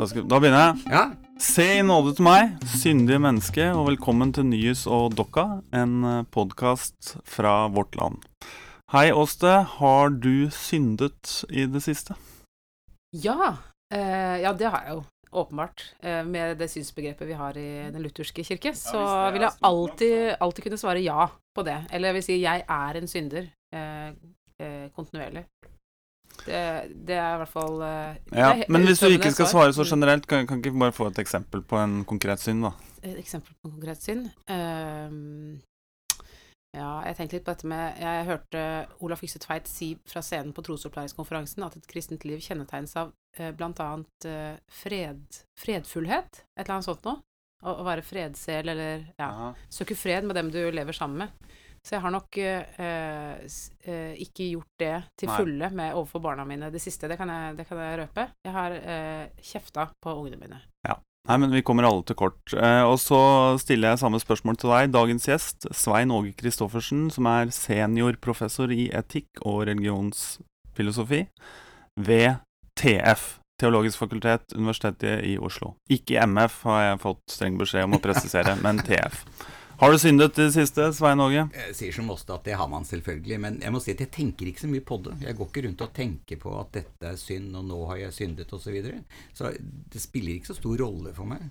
Da, skal, da begynner jeg. Ja. Se i nåde til meg, syndige menneske, og velkommen til Nyhus og Dokka, en podkast fra vårt land. Hei, Åste. Har du syndet i det siste? Ja. Eh, ja, det har jeg jo. Åpenbart. Eh, med det synsbegrepet vi har i den lutherske kirke, så vil jeg alltid, alltid kunne svare ja på det. Eller jeg vil si jeg er en synder eh, eh kontinuerlig. Det, det, er i hvert fall uh, Ja, Men hvis du ikke skal svare så generelt, kan, kan ikke bare få et eksempel på en konkret synd, da? Et eksempel på en konkret synd? Uh, ja, jeg tenkte litt på dette med Jeg hørte Olaf Ykse Tveit si fra scenen på trosopplæringskonferansen at et kristent liv kjennetegnes av uh, blant annet uh, fred, fredfullhet, et eller annet sånt noe. Å, å være fredssel, eller ja, søke fred med dem du lever sammen med. Så jeg har nok eh, eh, ikke gjort det til fulle med overfor barna mine det siste. Det kan jeg, det kan jeg røpe. Jeg har eh, kjefta på ungene mine. Ja. Nei, men vi kommer alle til kort. Eh, og så stiller jeg samme spørsmål til deg. Dagens gjest, Svein Åge Christoffersen, som er seniorprofessor i etikk og religionsfilosofi ved TF. Teologisk fakultet, Universitetet i Oslo. Ikke MF, har jeg fått streng beskjed om å presisere, men TF. Har du syndet i det siste, Svein Åge? Jeg sier som Åste at det har man selvfølgelig. Men jeg må si at jeg tenker ikke så mye på det. Jeg går ikke rundt og tenker på at dette er synd, og nå har jeg syndet, osv. Så, videre. så det spiller ikke så stor rolle for meg.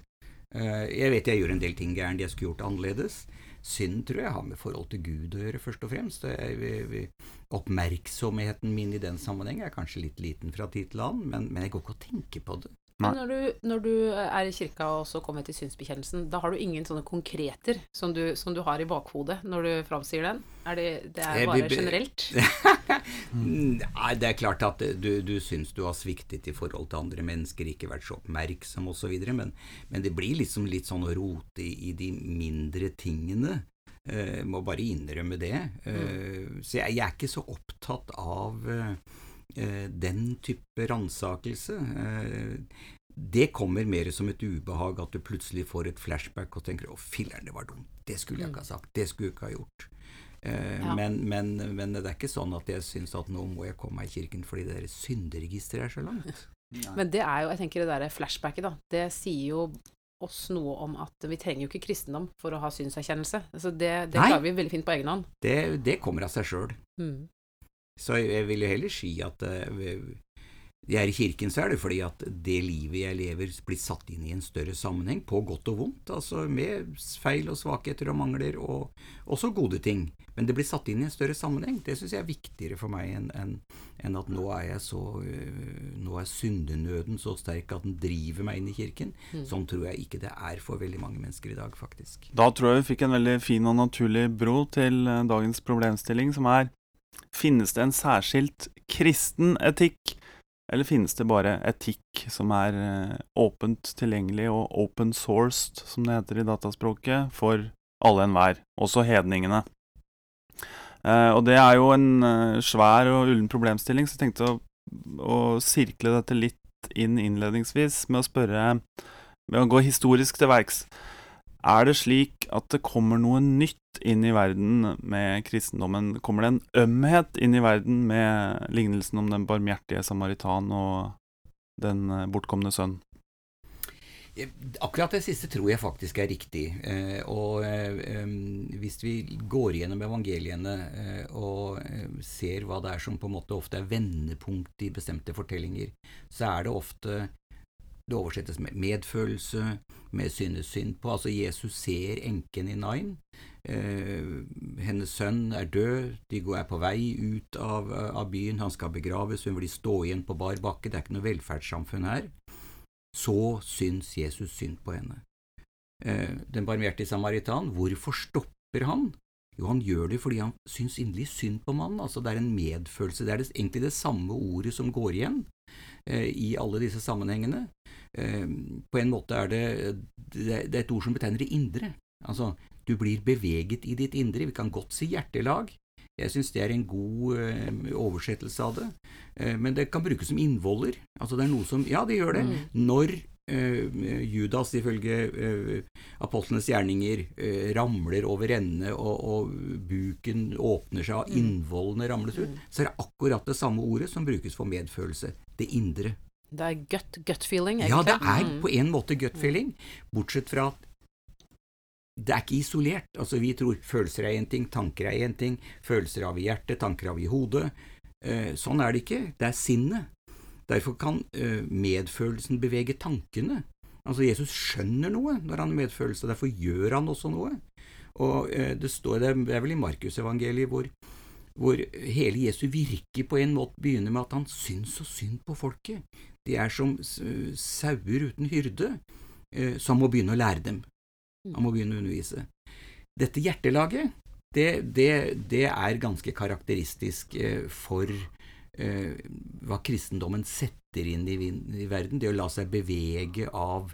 Eh, jeg vet jeg gjør en del ting gærent jeg skulle gjort annerledes. Synd tror jeg har med forhold til Gud å gjøre, først og fremst. Oppmerksomheten min i den sammenheng er kanskje litt liten fra tid til annen, men, men jeg går ikke og tenker på det. Men når du, når du, er i kirka og så kommer til synsbekjennelsen, da har du ingen sånne konkreter som du, som du har i bakhodet når du framsier den? Er det, det er bare generelt? Nei, det er klart at du, du syns du har sviktet i forhold til andre mennesker, ikke vært så oppmerksom osv., men, men det blir liksom litt sånn å rote i, i de mindre tingene. Uh, må bare innrømme det. Uh, så jeg, jeg, er ikke så opptatt av uh, Eh, den type ransakelse eh, det kommer mer som et ubehag at du plutselig får et flashback og tenker 'Å, filler'n, det var dumt. Det skulle jeg ikke ha sagt. Det skulle jeg ikke ha gjort'. Eh, ja. men, men, men, det er ikke sånn at jeg syns at nå må jeg komme meg i kirken fordi det der synderegisteret er så langt. Nei. Men det er jo, jeg tenker det der flashbacket, da. Det sier jo oss noe om at vi trenger jo ikke kristendom for å ha synserkjennelse. Altså det, det klarer vi veldig fint på egen hånd. Det, det kommer av seg sjøl. Mm. Så jeg vil jo heller si at jeg er i kirken, så er det fordi at det livet jeg lever, blir satt inn i en større sammenheng, på godt og vondt, altså med feil og svakheter og mangler, og også gode ting. Men det blir satt inn i en større sammenheng. Det syns jeg er viktigere for meg enn en, en at nå er jeg så uh, Nå er syndenøden så sterk at den driver meg inn i kirken. Mm. Sånn tror jeg ikke det er for veldig mange mennesker i dag, faktisk. Da tror jeg vi fikk en veldig fin og naturlig bro til uh, dagens problemstilling, som er Finnes det en særskilt kristen etikk, eller finnes det bare etikk som er eh, åpent tilgjengelig og open sourced, som det heter i dataspråket, for alle enhver, også hedningene? Eh, og det er jo en eh, svær og ullen problemstilling, så jeg tenkte å, å sirkle dette litt inn innledningsvis med å spørre Med å gå historisk til verks. Er det slik at det kommer noe nytt inn i verden med kristendommen? Kommer det en ømhet inn i verden med lignelsen om den barmhjertige samaritan og den eh, bortkomne sønn? Akkurat det siste tror jeg faktisk er riktig. Eh, og eh, hvis vi går gjennom evangeliene og ser hva det er som på en måte ofte er vendepunkt i bestemte fortellinger, så er det ofte det oversettes med medfølelse, med synes synd på. Altså, Jesus ser enken i Nain. Eh, hennes sønn er død, de er på vei ut av, av, byen, han skal begraves, hun blir stå igjen på bar bakke, det er ikke noe velferdssamfunn her. Så syns Jesus synd på henne. Eh, den barmhjertige samaritan, hvorfor stopper han? Jo, han gjør det fordi han syns inderlig synd på mannen. Altså, det er en medfølelse. Det er egentlig det samme ordet som går igjen eh, i alle disse sammenhengene. Ehm, på en måte er det, det er et ord som betegner det indre. Altså, du blir beveget i ditt indre. Vi kan godt si hjertelag. Jeg syns det er en god uh, oversettelse av det. Uh, men det kan brukes som innvoller. Altså det er noe som Ja, det gjør det. Mm. Når uh, Judas, ifølge apostlenes gjerninger, ramler over ende, og, og, buken åpner seg, og mm. innvollene ramles ut, mm. så er det akkurat det samme ordet som brukes for medfølelse. Det indre. Det er gut, gut feeling, Ja, det er Mm. på en måte gut feeling, bortsett fra at det er ikke isolert. Altså, vi tror følelser er én ting, tanker er én ting, følelser har vi i hjertet, tanker har vi i hodet. Eh, sånn er det ikke. Det er sinnet. Derfor kan eh, medfølelsen bevege tankene. Altså, Jesus skjønner noe når han har medfølelse, derfor gjør han også noe. Og eh, det står, det er vel i Markusevangeliet hvor, hvor hele Jesu virke på en måte begynner med at han syns så synd på folket. De er som sauer uten hyrde, eh, så han må begynne å lære dem. Han må begynne å undervise. Dette hjertelaget, det, det, det er ganske karakteristisk eh, for eh, hva kristendommen setter inn i, i verden. Det å la seg bevege av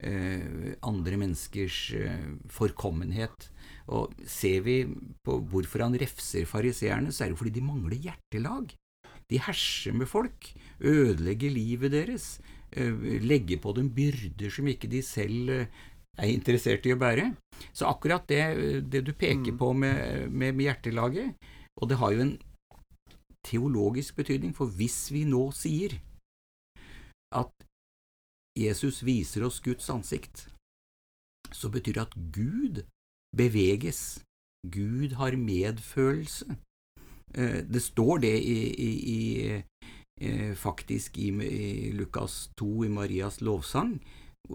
eh, andre menneskers eh, forkommenhet. Og ser vi på hvorfor han refser fariseerne, så er det fordi de mangler hjertelag. De herser med folk, ødelegger livet deres, legge på dem byrder som ikke de selv eh, er interessert i å bære. Så akkurat det, det du peker Mm. på med, med, med hjertelaget, og det har jo en teologisk betydning, for hvis vi nå sier at Jesus viser oss Guds ansikt, så betyr det at Gud beveges. Gud har medfølelse. Eh, Det står det i, i, eh, faktisk i, i Lukas 2, i Marias lovsang.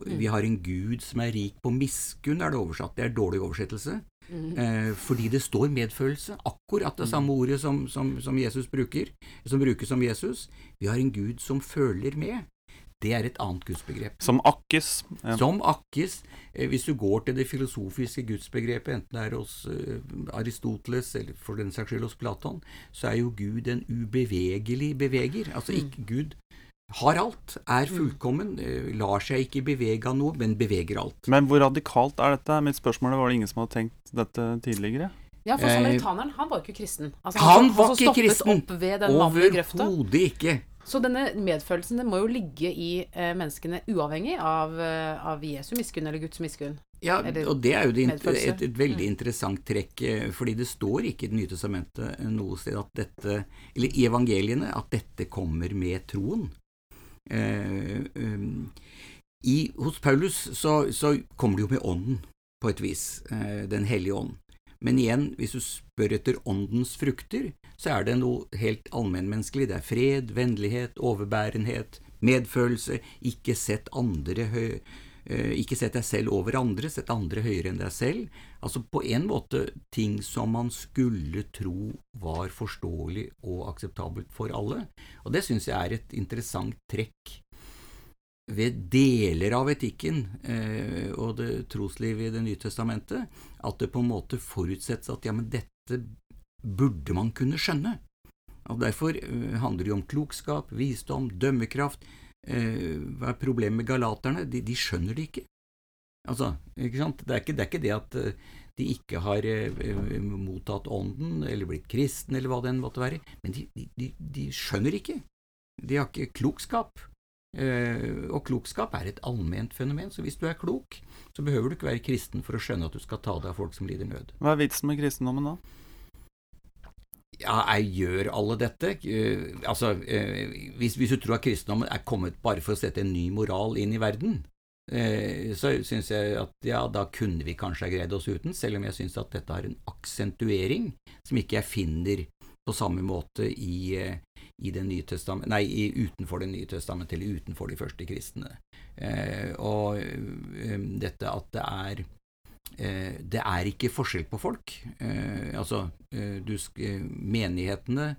Vi har en Gud som er rik på miskunn, er det oversatt. Det er dårlig oversettelse. Mm. Eh, fordi det står medfølelse. Akkurat det samme ordet som, som, som Jesus bruker, som brukes om Jesus. Vi har en Gud som føler med. Det er et annet gudsbegrep. Som akkes. Ja. Som akkes, eh, hvis du går til det filosofiske gudsbegrepet, enten det er hos eh, Aristoteles eller for den saks skyld hos Platon, så er jo Gud en ubevegelig beveger. Altså ikke Gud har alt, er fullkommen, eh, lar seg ikke bevege av noe, men beveger alt. Men hvor radikalt er dette? Mitt spørsmål er, var det ingen som hadde tenkt dette tidligere? Ja, for samaritaneren, han var jo ikke kristen. Altså, Han han, var ikke kristen. Overhodet ikke. Så denne medfølelsen den må jo ligge i eh, menneskene uavhengig av, eh, av Jesu miskunn eller Guds miskunn. Ja, Eller og det er jo det, et, et veldig Mm. interessant trekk, eh, fordi det står ikke i Det nye testamentet noe sted at dette, eller i evangeliene, at dette kommer med troen. Eh, um, i, hos Paulus så, så kommer det jo med ånden, på et vis, eh, Den hellige ånd. Men igjen, hvis du spør etter åndens frukter, så er det noe helt allmennmenneskelig. Det er fred, vennlighet, overbærenhet, medfølelse, ikke sett andre eh, ikke sett deg selv over andre, sett andre høyere enn deg selv. Altså på en måte ting som man skulle tro var forståelig og akseptabelt for alle. Og det syns jeg er et interessant trekk ved deler av etikken eh, og det troslivet i Det nye testamentet, at det på en måte forutsettes at ja, men dette burde man kunne skjønne. Og Derfor eh, handler det jo om klokskap, visdom, dømmekraft. Eh, hva er problemet med galaterne? De, de skjønner det ikke. Altså, ikke sant? Det er ikke det, er ikke det at eh, de ikke har eh, mottatt ånden, eller blitt kristen, eller hva det enn måtte være, men de, de, de, skjønner ikke. De har ikke klokskap. Eh, og klokskap er et allment fenomen, så hvis du er klok, så behøver du ikke være kristen for å skjønne at du skal ta deg av folk som lider nød. Hva er vitsen med kristendommen da? Ja, jeg gjør alle dette. Eh, altså, eh, hvis, hvis du tror at kristendommen er kommet bare for å sette en ny moral inn i verden, så syns jeg at ja, da kunne vi kanskje ha greid oss uten, selv om jeg syns at dette har en aksentuering som ikke jeg finner på samme måte i, i det nye testament, nei, i, utenfor Det nye testamentet, eller utenfor de første kristne. Eh, og um, dette at det er eh, det er ikke forskjell på folk. Eh, altså, eh, du, eh, menighetene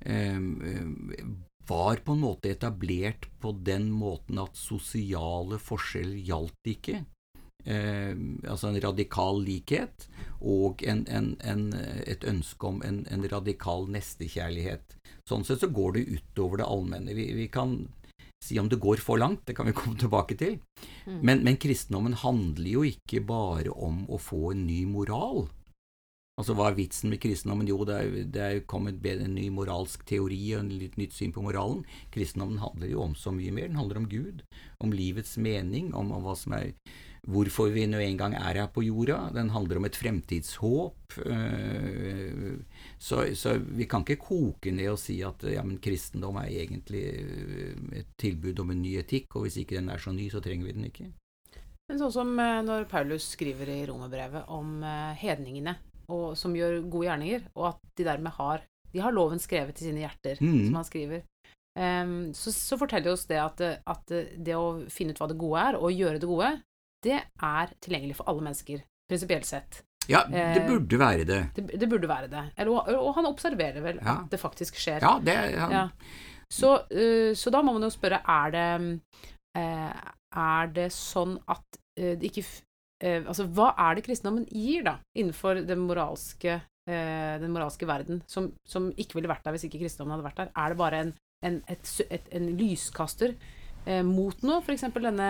eh, eh, var på en måte etablert på den måten at sosiale forskjeller gjaldt ikke. Eh, altså en radikal likhet og en, en, en, et ønske om en radikal nestekjærlighet. Sånn sett så går det utover det allmenne. Vi, vi kan si om det går for langt, det kan vi komme tilbake til. Mm. Men, men kristendommen handler jo ikke bare om å få en ny moral. Altså, Hva er vitsen med kristendommen? Jo, det er, det er kommet en ny moralsk teori og en litt nytt syn på moralen. Kristendommen handler jo om så mye mer. Den handler om Gud, om livets mening, om, om hva som er hvorfor vi nå engang er her på jorda. Den handler om et fremtidshåp. Så, så, vi kan ikke koke ned og si at ja, men kristendom er egentlig et tilbud om en ny etikk, og hvis ikke den er så ny, så trenger vi den ikke. Men sånn som når Paulus skriver i romerbrevet om hedningene, og, som gjør gode gjerninger, og at de dermed har de har loven skrevet i sine hjerter, mm. som han skriver. Um, så, så, forteller oss det at, at, det å finne ut hva det gode er, og gjøre det gode, det er tilgjengelig for alle mennesker, prinsipielt sett. Ja, det burde være det. Det, det burde være det. Eller, og, han observerer vel ja. at det faktisk skjer. Ja, det han... ja. Så, uh, så, da må man jo spørre, er det, uh, er det sånn at det ikke Altså, hva er det kristendommen gir, da, innenfor den moralske, den moralske verden, som, som, ikke ville vært der hvis ikke kristendommen hadde vært der? Er det bare en en, et, et, en lyskaster eh, mot noe, f.eks. denne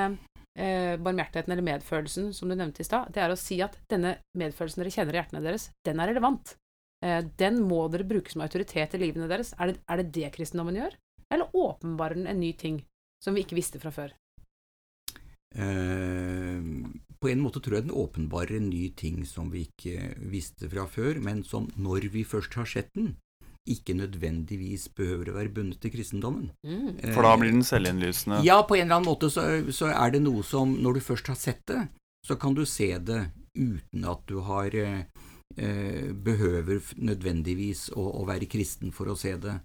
eh, barmhjertigheten eller medfølelsen som du nevnte i stad, det er å si at denne medfølelsen dere kjenner i hjertene deres, den er relevant. Eh, den må dere bruke som autoritet i livene deres. Er det, er det det kristendommen gjør? Eller åpenbarer den en ny ting som vi ikke visste fra før? Eh, på en måte tror jeg den åpenbarer en ny ting som vi ikke visste fra før, men som når vi først har sett den, ikke nødvendigvis behøver å være bundet til kristendommen. Mm. For da blir den selvinnlysende? Ja, på en eller annen måte så, så, er det noe som Når du først har sett det, så kan du se det uten at du har eh, behøver nødvendigvis å, å, være kristen for å se det.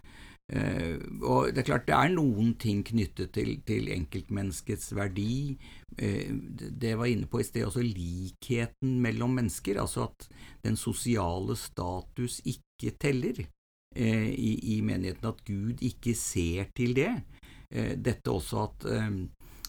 Eh, og det er klart det er noen ting knyttet til, til enkeltmenneskets verdi. Eh, det jeg var inne på i sted, også likheten mellom mennesker. Altså at den sosiale status ikke teller. Eh, i, i, menigheten, at Gud ikke ser til det. Eh, dette også at, eh,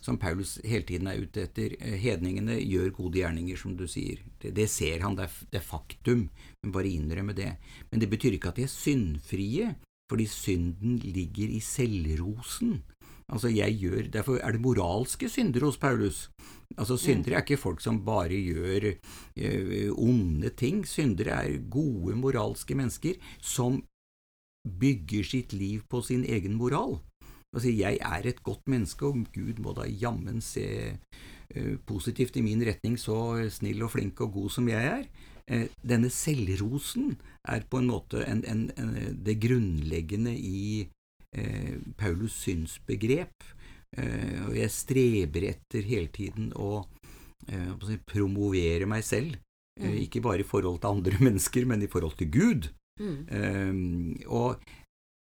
som Paulus hele tiden er ute etter, hedningene gjør gode gjerninger, som du sier. Det, det ser han, det er, det er, faktum, men bare innrømme det. Men det betyr ikke at de er syndfrie, fordi synden ligger i selvrosen. Altså, jeg gjør, Derfor er det moralske syndere hos Paulus. Altså, Syndere er ikke folk som bare gjør ø, onde ting. Syndere er gode, moralske mennesker som bygger sitt liv på sin egen moral. Altså, jeg er et godt menneske, og Gud må da jammen se uh, positivt i min retning, så snill og flink og god som jeg er. Uh, denne selvrosen er på en måte en, en, en, det grunnleggende i uh, Paulus synsbegrep, og jeg streber etter hele tiden å promovere meg selv, mm. ikke bare i forhold til andre mennesker, men i forhold til Gud. Mm. Um, og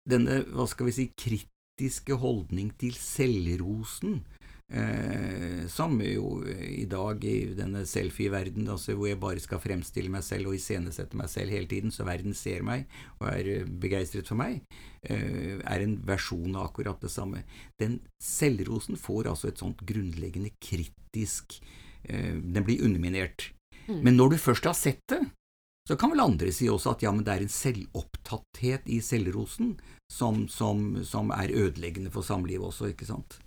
denne, hva skal vi si, kritiske holdning til selvrosen, eh, som jo i dag i denne selfie-verden, altså hvor jeg bare skal fremstille meg selv og iscenesette meg selv hele tiden, så verden ser meg og er eh, begeistret for meg, eh, er en versjon av akkurat det samme. Den selvrosen får altså et sånt grunnleggende kritisk eh, Den blir underminert. Mm. Men når du først har sett det, så kan vel andre si også at ja, men det er en selvopptatthet i selvrosen som, som, som er ødeleggende for samlivet også, ikke sant.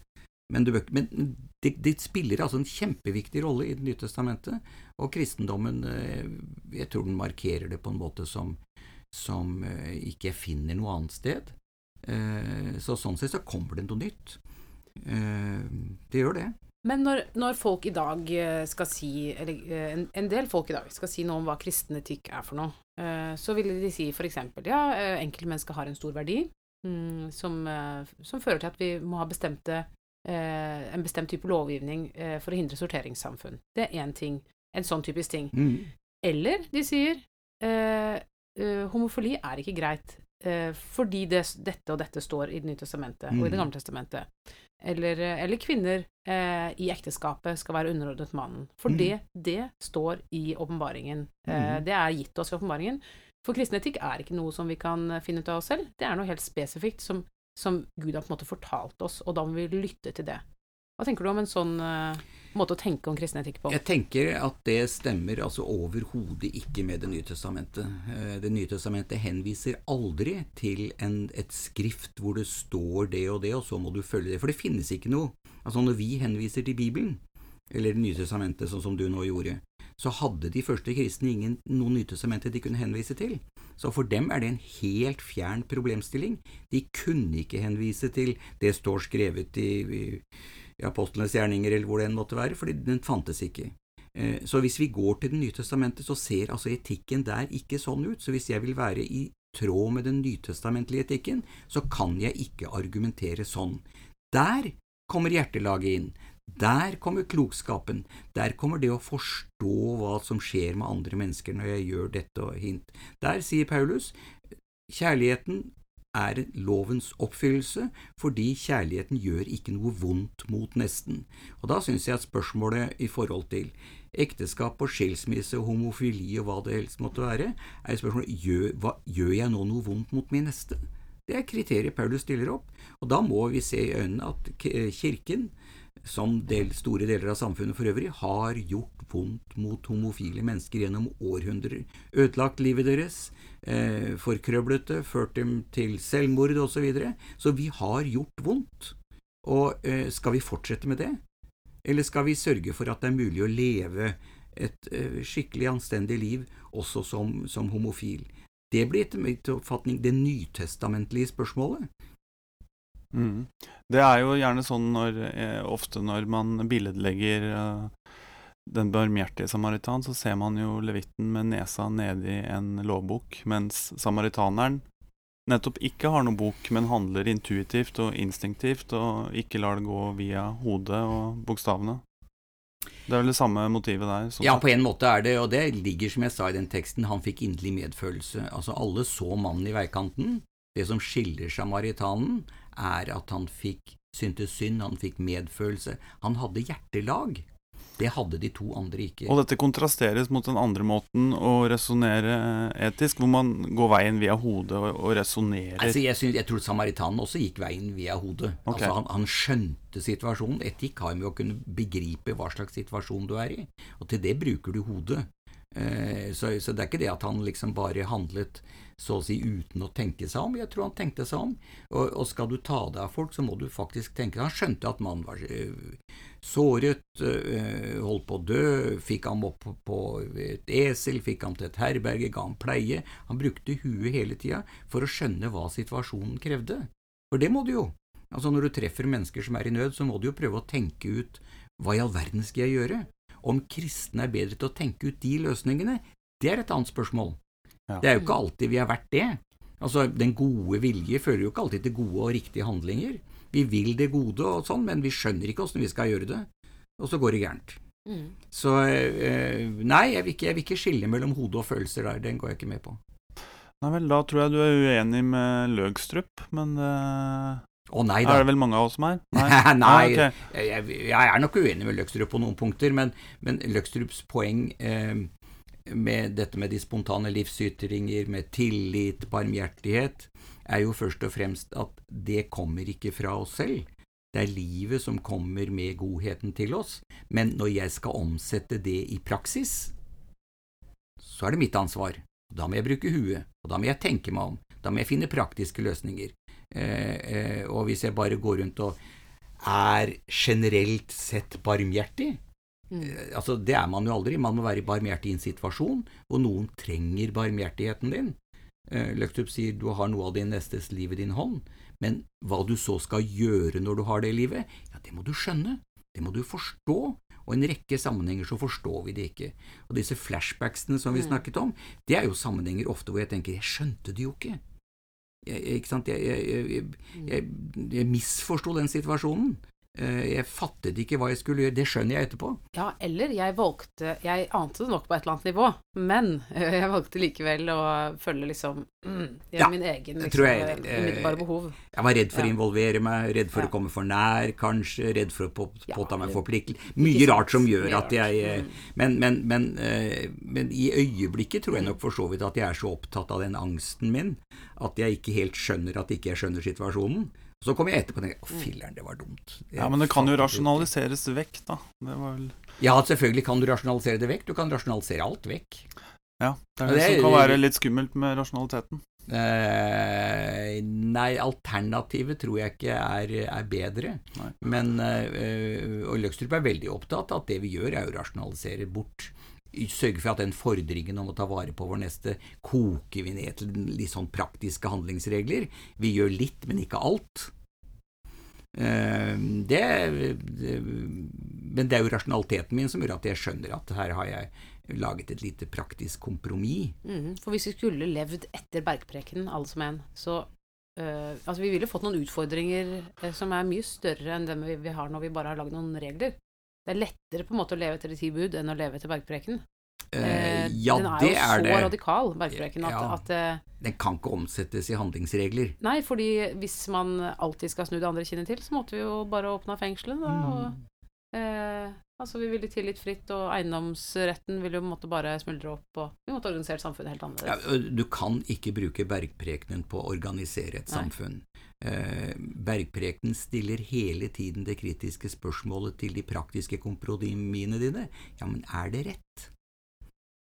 Men, du, men det, det, spiller altså en kjempeviktig rolle i Det nye testamentet, og kristendommen eh, jeg tror den markerer det på en måte som, som eh, ikke finner noe annet sted. Eh, så sånn sett så kommer det noe nytt. Det gjør det. Men når, når, folk i dag eh, skal si, eller eh, en, en, del folk i dag skal si noe om hva kristen etikk er for noe, eh, så ville de si for eksempel ja, enkeltmennesket har en stor verdi mm, som, som, fører til at vi må ha bestemte, en bestemt type lovgivning for å hindre sorteringssamfunn. Det er én ting. En sånn typisk ting. Mm. Eller de sier homofili er ikke greit. fordi det, dette og dette står i Det nye testamentet mm. og i Det mm. gamle testamentet eller, eller kvinner eh, i ekteskapet skal være underordnet mannen. For mm. det, det står i åpenbaringen. Eh, mm. det er gitt oss i åpenbaringen. For kristen etikk er ikke noe som vi kan finne ut av oss selv. Det er noe helt spesifikt som, som Gud har på en måte fortalt oss, og da må vi lytte til det. Hva tenker du om en sånn uh, måte å tenke om kristen etikk på? Jeg tenker at det stemmer altså overhodet ikke med Det nye testamentet. Uh, det nye testamentet henviser aldri til en, et skrift hvor det står det og det, og så må du følge det. For det finnes ikke noe. Altså Når vi henviser til Bibelen, eller Det nye testamentet, sånn som du nå gjorde, så hadde de første kristne ingen noe Nytestamentet de kunne henvise til. Så for dem er det en helt fjern problemstilling. De kunne ikke henvise til det står skrevet i, i Apostlenes gjerninger eller hvor det enn måtte være, fordi den fantes ikke. Eh, så hvis vi går til Det nye testamentet, så ser altså etikken der ikke sånn ut. Så hvis jeg vil være i tråd med den nytestamentlige etikken, så kan jeg ikke argumentere sånn. Der kommer hjertelaget inn. Der kommer klokskapen. Der kommer det å forstå hva som skjer med andre mennesker når jeg gjør dette og hint. Der sier Paulus kjærligheten er lovens oppfyllelse, fordi kjærligheten gjør ikke noe vondt mot nesten. Og da syns jeg at spørsmålet i forhold til ekteskap og skilsmisse og homofili og hva det helst måtte være, er spørsmålet gjør, hva, gjør jeg nå noe vondt mot min neste? Det er kriteriet Paulus stiller opp, og da må vi se i øynene at Kirken, som del, store deler av samfunnet for øvrig, har gjort vondt mot homofile mennesker gjennom århundrer. Ødelagt livet deres, eh, det, ført dem til selvmord osv. Så, videre. så vi har gjort vondt. Og eh, skal vi fortsette med det? Eller skal vi sørge for at det er mulig å leve et eh, skikkelig anstendig liv også som, som homofil? Det blir etter min oppfatning det nytestamentlige spørsmålet. Mm. Det er jo gjerne sånn når, eh, ofte når man billedlegger eh, den barmhjertige samaritan, så ser man jo levitten med nesa nedi en lovbok, mens samaritaneren nettopp ikke har noen bok, men handler intuitivt og instinktivt, og ikke lar det gå via hodet og bokstavene. Det er vel det samme motivet der? Sånn ja, på en måte er det, og det ligger som jeg sa i den teksten, han fikk inderlig medfølelse. Altså, alle så mannen i veikanten. Det som skiller samaritanen, er at han fikk syntes synd, han fikk medfølelse. Han hadde hjertelag. Det hadde de to andre ikke. Og dette kontrasteres mot den andre måten å resonnere etisk, hvor man går veien via hodet og, og resonnerer altså, jeg, jeg, tror samaritanen også gikk veien via hodet. Okay. Altså, han, han, skjønte situasjonen. Etikk har med å kunne begripe hva slags situasjon du er i, og til det bruker du hodet. Eh, så, så, det er ikke det at han liksom bare handlet så å si uten å tenke seg om. Jeg tror han tenkte seg om. Og, og skal du ta deg av folk, så må du faktisk tenke Han skjønte at mannen var uh, såret, uh, holdt på å dø, fikk ham opp på et esel, fikk ham til et herberge, ga ham pleie. Han brukte huet hele tida for å skjønne hva situasjonen krevde. For det må du jo. Altså Når du treffer mennesker som er i nød, så må du jo prøve å tenke ut hva i all verden skal jeg gjøre? Om kristne er bedre til å tenke ut de løsningene, det er et annet spørsmål. Ja. Det er jo ikke alltid vi har vært det. Altså, Den gode vilje fører jo ikke alltid til gode og riktige handlinger. Vi vil det gode og sånn, men vi skjønner ikke åssen vi skal gjøre det. Og så går det gærent. Mm. Så eh, nei, jeg vil, ikke, jeg vil, ikke, skille mellom hode og følelser der. Den går jeg ikke med på. Nei vel, da tror jeg du er uenig med Løgstrup, men eh, å nei da. Er det vel mange av oss som er? Nei, nei ah, okay. jeg, jeg, er nok uenig med Løkstrup på noen punkter, men, men Løkstrups poeng eh, med dette med de spontane livsytringer, med tillit, barmhjertighet, er jo først og fremst at det kommer ikke fra oss selv. Det er livet som kommer med godheten til oss, men når jeg skal omsette det i praksis, så er det mitt ansvar. Da må jeg bruke huet, og da må jeg tenke meg om, da må jeg finne praktiske løsninger. Eh, eh, og hvis jeg bare går rundt og er generelt sett barmhjertig mm. Eh, altså Det er man jo aldri. Man må være barmhjertig i en situasjon hvor noen trenger barmhjertigheten din. Løktup sier du har noe av din nestes liv i din hånd, men hva du så skal gjøre når du har det livet, ja, det må du skjønne. Det må du forstå. Og i en rekke sammenhenger så forstår vi det ikke. Og disse flashbacksene som vi mm. snakket om, det er jo sammenhenger ofte hvor jeg tenker jeg skjønte det jo ikke jeg, jeg, jeg, jeg misforsto den situasjonen. Eh, jeg fattet ikke hva jeg skulle gjøre. Det skjønner jeg etterpå. Ja, eller jeg valgte Jeg ante det nok på et eller annet nivå, men jeg valgte likevel å følge liksom mm, ja, min egen liksom, jeg, umiddelbare behov. Jeg var redd for å involvere meg, redd for ja. å komme for nær, kanskje, redd for å på, påta meg forpliktelser. Mye rart som gjør at jeg eh, mm. men, men, men, eh, men, i øyeblikket tror jeg nok for så vidt at jeg er så opptatt av den angsten min at jeg ikke helt skjønner at ikke jeg skjønner situasjonen. Så kom jeg etterpå og tenkte å filler'n, det var dumt. Det ja, Men det kan jo rasjonaliseres vekk, da. Det var vel Ja, selvfølgelig kan du rasjonalisere det vekk. Du kan rasjonalisere alt vekk. Ja, det er det, det som kan være litt skummelt med rasjonaliteten. Eh, nei, alternativet tror jeg ikke er, er bedre. Nei. Men eh, Og Løkstrup er veldig opptatt av at det vi gjør, er å rasjonalisere bort sørge for at den fordringen om å ta vare på vår neste koker vi ned til litt sånn praktiske handlingsregler. Vi gjør litt, men ikke alt. Eh, det, det, men det er jo rasjonaliteten min som gjør at jeg skjønner at her har jeg laget et lite praktisk kompromiss. Mm, For hvis vi skulle levd etter bergprekenen, alle som en, så øh, Altså, vi ville fått noen utfordringer eh, som er mye større enn dem vi, vi har når vi bare har lagd noen regler. Det er lettere på en måte å leve etter de ti bud enn å leve etter bergpreken. Eh, Eh, ja, den er det jo er så det. radikal, bergpreken, at, Ja. at eh, Den kan ikke omsettes i handlingsregler. Nei, fordi hvis man alltid skal snu det andre kinnet til, så måtte vi jo bare åpna fengselet, da. Mm. Og, eh, altså, vi ville tilgitt fritt, og eiendomsretten ville jo måte bare smuldre opp, og vi måtte organisert samfunnet helt annerledes. Ja, du kan ikke bruke bergprekenen på å organisere et Nei. samfunn. Eh, bergprekenen stiller hele tiden det kritiske spørsmålet til de praktiske kompromissene dine. Ja, men er det rett?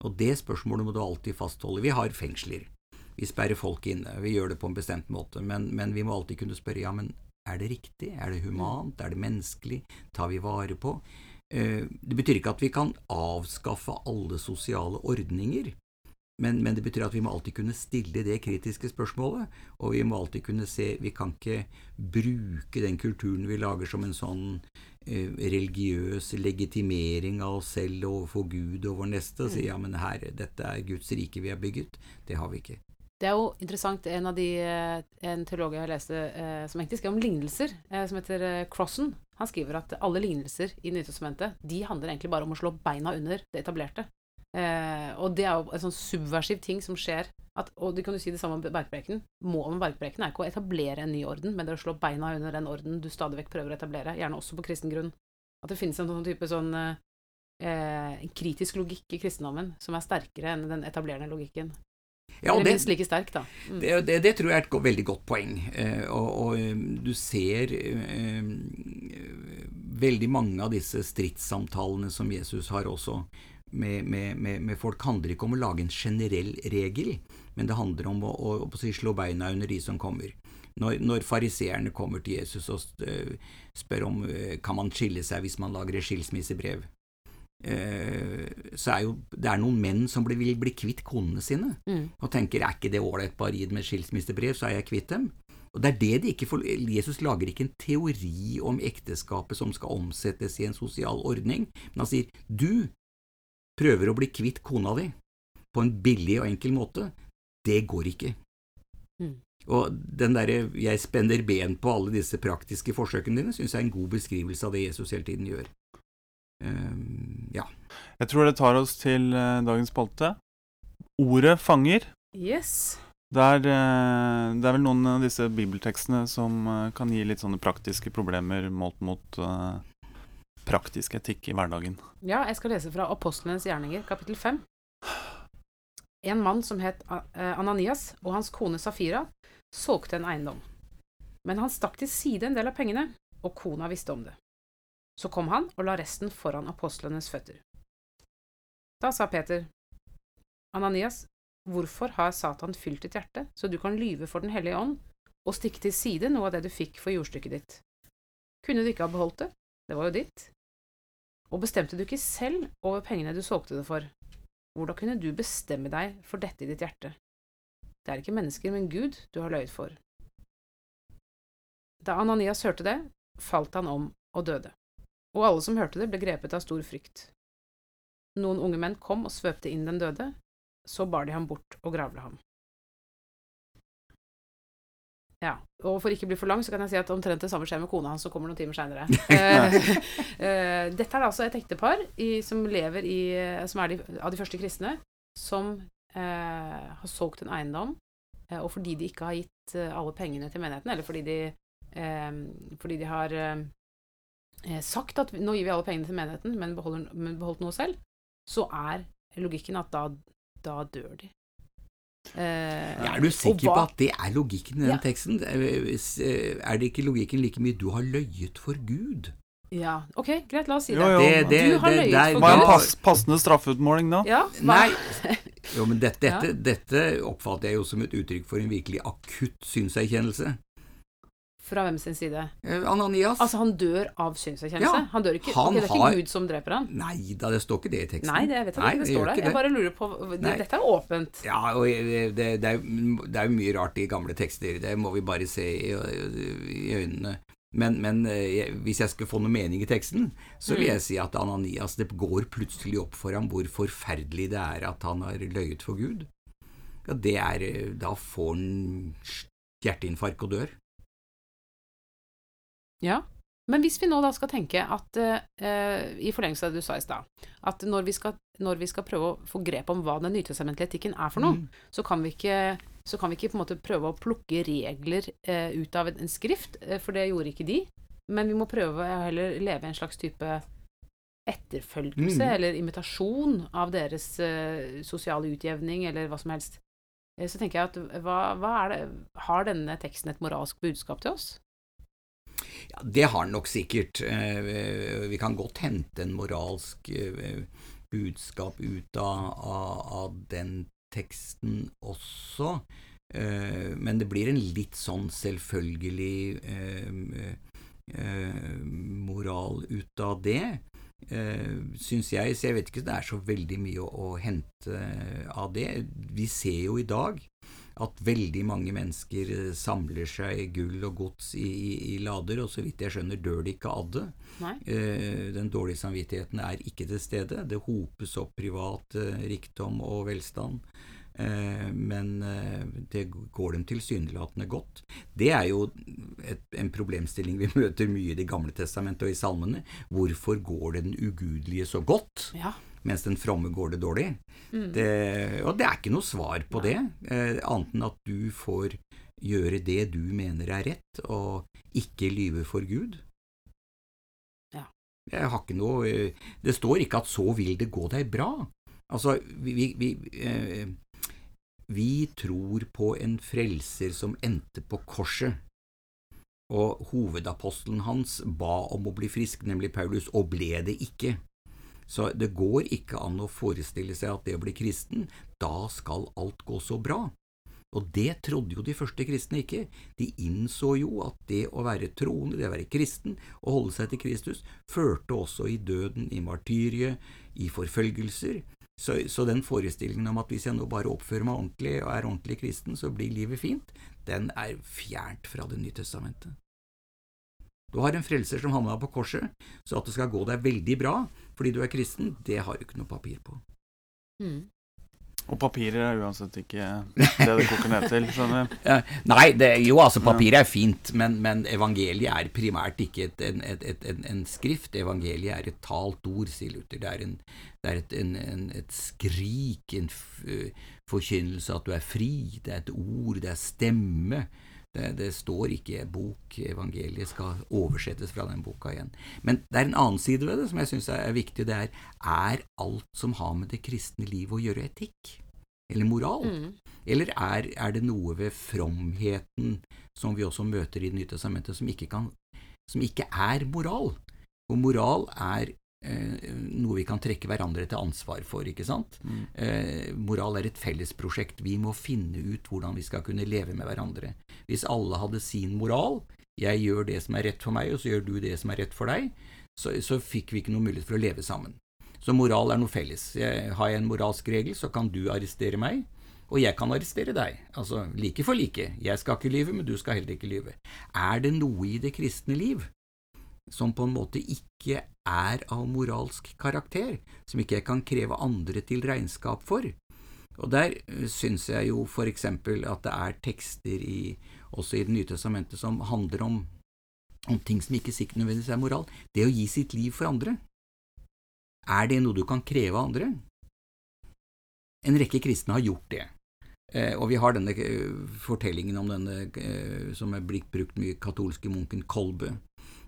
Og det spørsmålet må du alltid fastholde. Vi har fengsler. Vi sperrer folk inne. Vi gjør det på en bestemt måte. Men, men vi må alltid kunne spørre ja, men er det riktig? Er det humant? Er det menneskelig? Tar vi vare på? Eh, Det betyr ikke at vi kan avskaffe alle sosiale ordninger. Men, men det betyr at vi må alltid kunne stille det kritiske spørsmålet, og vi må alltid kunne se Vi kan ikke bruke den kulturen vi lager som en sånn eh, religiøs legitimering av oss selv overfor Gud og vår neste, og si ja, men herre, dette er Guds rike vi har bygget. Det har vi ikke. Det er jo interessant, en av de eh, En teolog jeg leste eh, som egentlig skrev om lignelser, eh, som heter eh, Crossan, han skriver at alle lignelser i Nytestamentet de handler egentlig bare om å slå beina under det etablerte. Eh, og det er jo en sånn subversiv ting som skjer. At, og du kan jo si det samme om bergprekenen. Målet med bergprekenen er ikke å etablere en ny orden, men det er å slå beina under den orden du stadig vekk prøver å etablere, gjerne også på kristen grunn. At det finnes en sånn type sånn eh, kritisk logikk i kristendommen som er sterkere enn den etablerende logikken. Ja, Eller det, minst like sterk, da. Mm. det, det, det tror jeg er et veldig godt poeng. Eh, og, og eh, du ser eh, veldig mange av disse stridssamtalene som Jesus har også med, med, med, med folk, handler ikke om å lage en generell regel, men det handler om å, å, å si, slå beina under de som kommer. Når, når fariseerne kommer til Jesus og eh, spør om eh, kan man skille seg hvis man lager et skilsmissebrev, eh, så er jo det er noen menn som blir, vil bli kvitt konene sine Mm. og tenker er ikke det ålreit, bare gi dem et skilsmissebrev, så er jeg kvitt dem. Og det er det de ikke får Jesus lager ikke en teori om ekteskapet som skal omsettes i en sosial ordning, men han sier du prøver å bli kvitt kona di på en billig og enkel måte. Det går ikke. Mm. Og den derre 'jeg spenner ben på alle disse praktiske forsøkene dine', syns jeg er en god beskrivelse av det Jesus hele tiden gjør. Ehm, ja. Jeg tror det tar oss til eh, dagens spalte. Ordet fanger. Yes. Det er, eh, det er vel noen av disse bibeltekstene som eh, kan gi litt sånne praktiske problemer målt mot praktisk etikk i hverdagen. Ja, jeg skal lese fra Apostlenes gjerninger, kapittel 5. En mann som het Ananias, og hans kone Safira, solgte en eiendom. Men han stakk til side en del av pengene, og kona visste om det. Så kom han og la resten foran apostlenes føtter. Da sa Peter, Ananias, hvorfor har Satan fylt ditt hjerte, så du kan lyve for Den hellige ånd og stikke til side noe av det du fikk for jordstykket ditt? Kunne du ikke ha beholdt det? Det var jo ditt. Og bestemte du ikke selv over pengene du solgte det for? Hvordan kunne du bestemme deg for dette i ditt hjerte? Det er ikke mennesker, men Gud du har løyet for. Da Ananias hørte det, falt han om og døde. Og alle som hørte det, ble grepet av stor frykt. Noen unge menn kom og svøpte inn den døde, så bar de ham bort og gravla ham. Ja, og for ikke å bli for lang, så kan jeg si at omtrent det samme skjer med kona hans som kommer noen timer seinere. Eh, dette er altså et ektepar i, som lever i Som er de, av de første kristne, som eh, har solgt en eiendom, eh, og fordi de ikke har gitt eh, alle pengene til menigheten, eller fordi de, eh, fordi de har eh, eh, sagt at nå gir vi alle pengene til menigheten, men, beholder, men beholdt noe selv, så er logikken at da, da dør de. Eh, Er du sikker på at det er logikken i den Ja. teksten? Er det ikke logikken like mye 'du har løyet for Gud'? Ja, ok, greit, la oss si det. Jo, jo. Det- det- du har løyet for Gud. Hva er en pass, passende straffeutmåling da? Ja. Nei. Jo, men dette, dette, dette oppfatter jeg jo som et uttrykk for en virkelig akutt synserkjennelse. Fra hvem sin side? Eh, Ananias? Altså, han dør av synserkjennelse? Ja, han dør ikke, han det er ikke har- Gud som dreper han? Nei da, det står ikke det i teksten. Nei, det jeg vet Nei, det det står der. Jeg bare lurer på det, Dette er åpent. Ja, og det, det, er, det er jo mye rart i gamle tekster, det må vi bare se i, i øynene. Men, men jeg, hvis jeg skulle få noe mening i teksten, så vil Mm. jeg si at Ananias Det går plutselig opp for ham hvor forferdelig det er at han har løyet for Gud. Ja, det er eh, Da får han hjerteinfarkt og dør. Ja. Men hvis vi nå da skal tenke at, eh, i forlengelse av det du sa i stad, at når vi, skal, når vi skal prøve å få grep om hva den nytestamentlige etikken er for noe, Mm. så, kan vi ikke, så kan vi ikke på en måte prøve å plukke regler eh, ut av en skrift, eh, for det gjorde ikke de. Men vi må prøve å heller leve en slags type etterfølgelse Mm. eller imitasjon av deres eh, sosiale utjevning, eller hva som helst. Eh, så tenker jeg at hva, hva det Har denne teksten et moralsk budskap til oss? Ja, det har han nok sikkert. Eh, Vi kan godt hente en moralsk eh, budskap ut av, av, av den teksten også. Eh, Men det blir en litt sånn selvfølgelig moral ut av det, syns jeg. Så jeg vet ikke, det er så veldig mye å, å hente av det. Vi ser jo i dag at veldig mange mennesker eh, samler seg gull og gods i, i, i lader, og så vidt jeg skjønner dør de ikke av det. Eh, Den dårlige samvittigheten er ikke til stede. Det hopes opp privat eh, rikdom og velstand, men eh, det går dem tilsynelatende godt. Det er jo et, en problemstilling vi møter mye i Det gamle testamentet og i salmene. Hvorfor går det den ugudelige så godt, Ja. mens den fromme går det dårlig? Mm. Det, og det er ikke noe svar på det, eh, annet enn at du får gjøre det du mener er rett, og ikke lyve for Gud. Ja. Jeg har ikke noe eh, Det står ikke at 'så vil det gå deg bra'. Altså, vi, vi, vi, eh, vi tror på en frelser som endte på korset. Og hovedapostelen hans ba om å bli frisk, nemlig Paulus, og ble det ikke. Så det går ikke an å forestille seg at det å bli kristen, da skal alt gå så bra. Og det trodde jo de første kristne ikke. De innså jo at det å være troende, det å være kristen og holde seg til Kristus, førte også i døden, i martyriet, i forfølgelser. Så, så den forestillingen om at hvis jeg nå bare oppfører meg ordentlig og er ordentlig kristen, så blir livet fint, den er fjernt fra Det nye testamentet. Du har en frelser som havna på korset, så at det skal gå deg veldig bra fordi du er kristen, det har du ikke noe papir på. Mm. Og papirer er uansett ikke det det koker ned til, skjønner du. Nei, det, jo altså, papiret er fint, men, men evangeliet er primært ikke et, en, et, et, en, en skrift. Evangeliet er et talt ord, sier Luther. Det er, en, det er et, skrik, en forkynnelse at du er fri. Det er et ord, det er stemme. Det, det står ikke bok. Evangeliet skal oversettes fra den boka igjen. Men det er en annen side ved det som jeg syns er viktig. Det er er alt som har med det kristne livet å gjøre, etikk? Eller moral? Mm. Eller er, er det noe ved fromheten som vi også møter i Det nye testamentet, som ikke, kan, som ikke er moral? Og moral er noe vi kan trekke hverandre til ansvar for, ikke sant? Mm. Eh, moral er et fellesprosjekt. Vi må finne ut hvordan vi skal kunne leve med hverandre. Hvis alle hadde sin moral, jeg gjør det som er rett for meg, og så gjør du det som er rett for deg, så, så fikk vi ikke noe mulighet for å leve sammen. Så moral er noe felles. Jeg, har jeg en moralsk regel, så kan du arrestere meg, og jeg kan arrestere deg. Altså like for like. Jeg skal ikke lyve, men du skal heller ikke lyve. Er det noe i det kristne liv som på en måte ikke er av moralsk karakter, som ikke jeg kan kreve andre til regnskap for? Og der eh, syns jeg jo for eksempel at det er tekster i, også i Det nye testamentet som handler om, om ting som ikke sikkert nødvendigvis er moral. Det å gi sitt liv for andre. Er det noe du kan kreve av andre? En rekke kristne har gjort det. Eh, og vi har denne eh, fortellingen om denne eh, som er blitt brukt mye katolske munken Kolbe,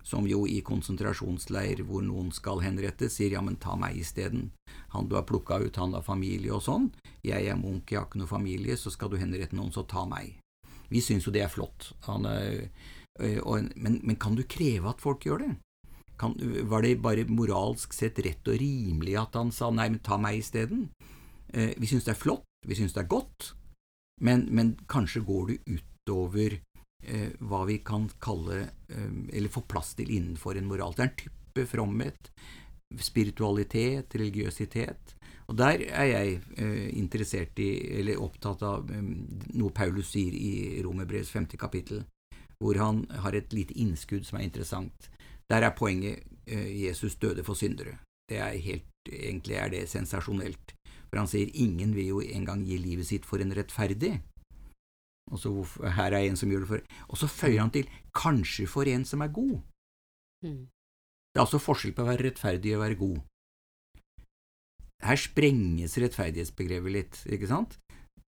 som jo i konsentrasjonsleir hvor noen skal henrettes, sier ja, men ta meg isteden. Han du har plukka ut, han har familie og sånn. Jeg er munk, jeg har ikke noe familie, så skal du henrette noen, så ta meg. Vi syns jo det er flott. Han er, øh, og, men, men kan du kreve at folk gjør det? Kan, var det bare moralsk sett rett og rimelig at han sa nei, men ta meg isteden? Eh, vi syns det er flott, vi syns det er godt, men, men kanskje går du utover eh, hva vi kan kalle eh, eller få plass til innenfor en moral. Det er en type fromhet, spiritualitet, religiøsitet. Og der er jeg eh, interessert i, eller opptatt av, eh, noe Paulus sier i Romerbrevs femte kapittel, hvor han har et lite innskudd som er interessant. Der er poenget eh, Jesus døde for syndere. Det er helt, Egentlig er det sensasjonelt. For han sier ingen vil jo engang gi livet sitt for en rettferdig. Og så her er en som gjør det for Og så føyer han til kanskje for en som er god. Mm. Det er altså forskjell på å være rettferdig og å være god. Her sprenges rettferdighetsbegrepet litt, ikke sant?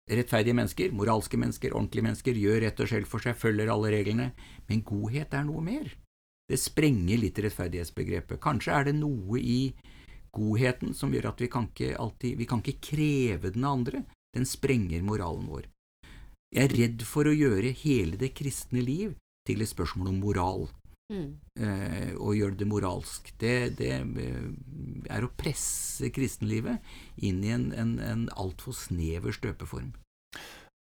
Rettferdige mennesker, moralske mennesker, ordentlige mennesker gjør rett og slett for seg, følger alle reglene, men godhet er noe mer. Det sprenger litt rettferdighetsbegrepet. Kanskje er det noe i godheten som gjør at vi kan ikke alltid Vi kan ikke kreve den andre. Den sprenger moralen vår. Jeg er redd for å gjøre hele det kristne liv til et spørsmål om moral. Mm. Eh, og gjøre det moralsk. Det, det eh, er å presse kristenlivet inn i en, en, en altfor snever støpeform.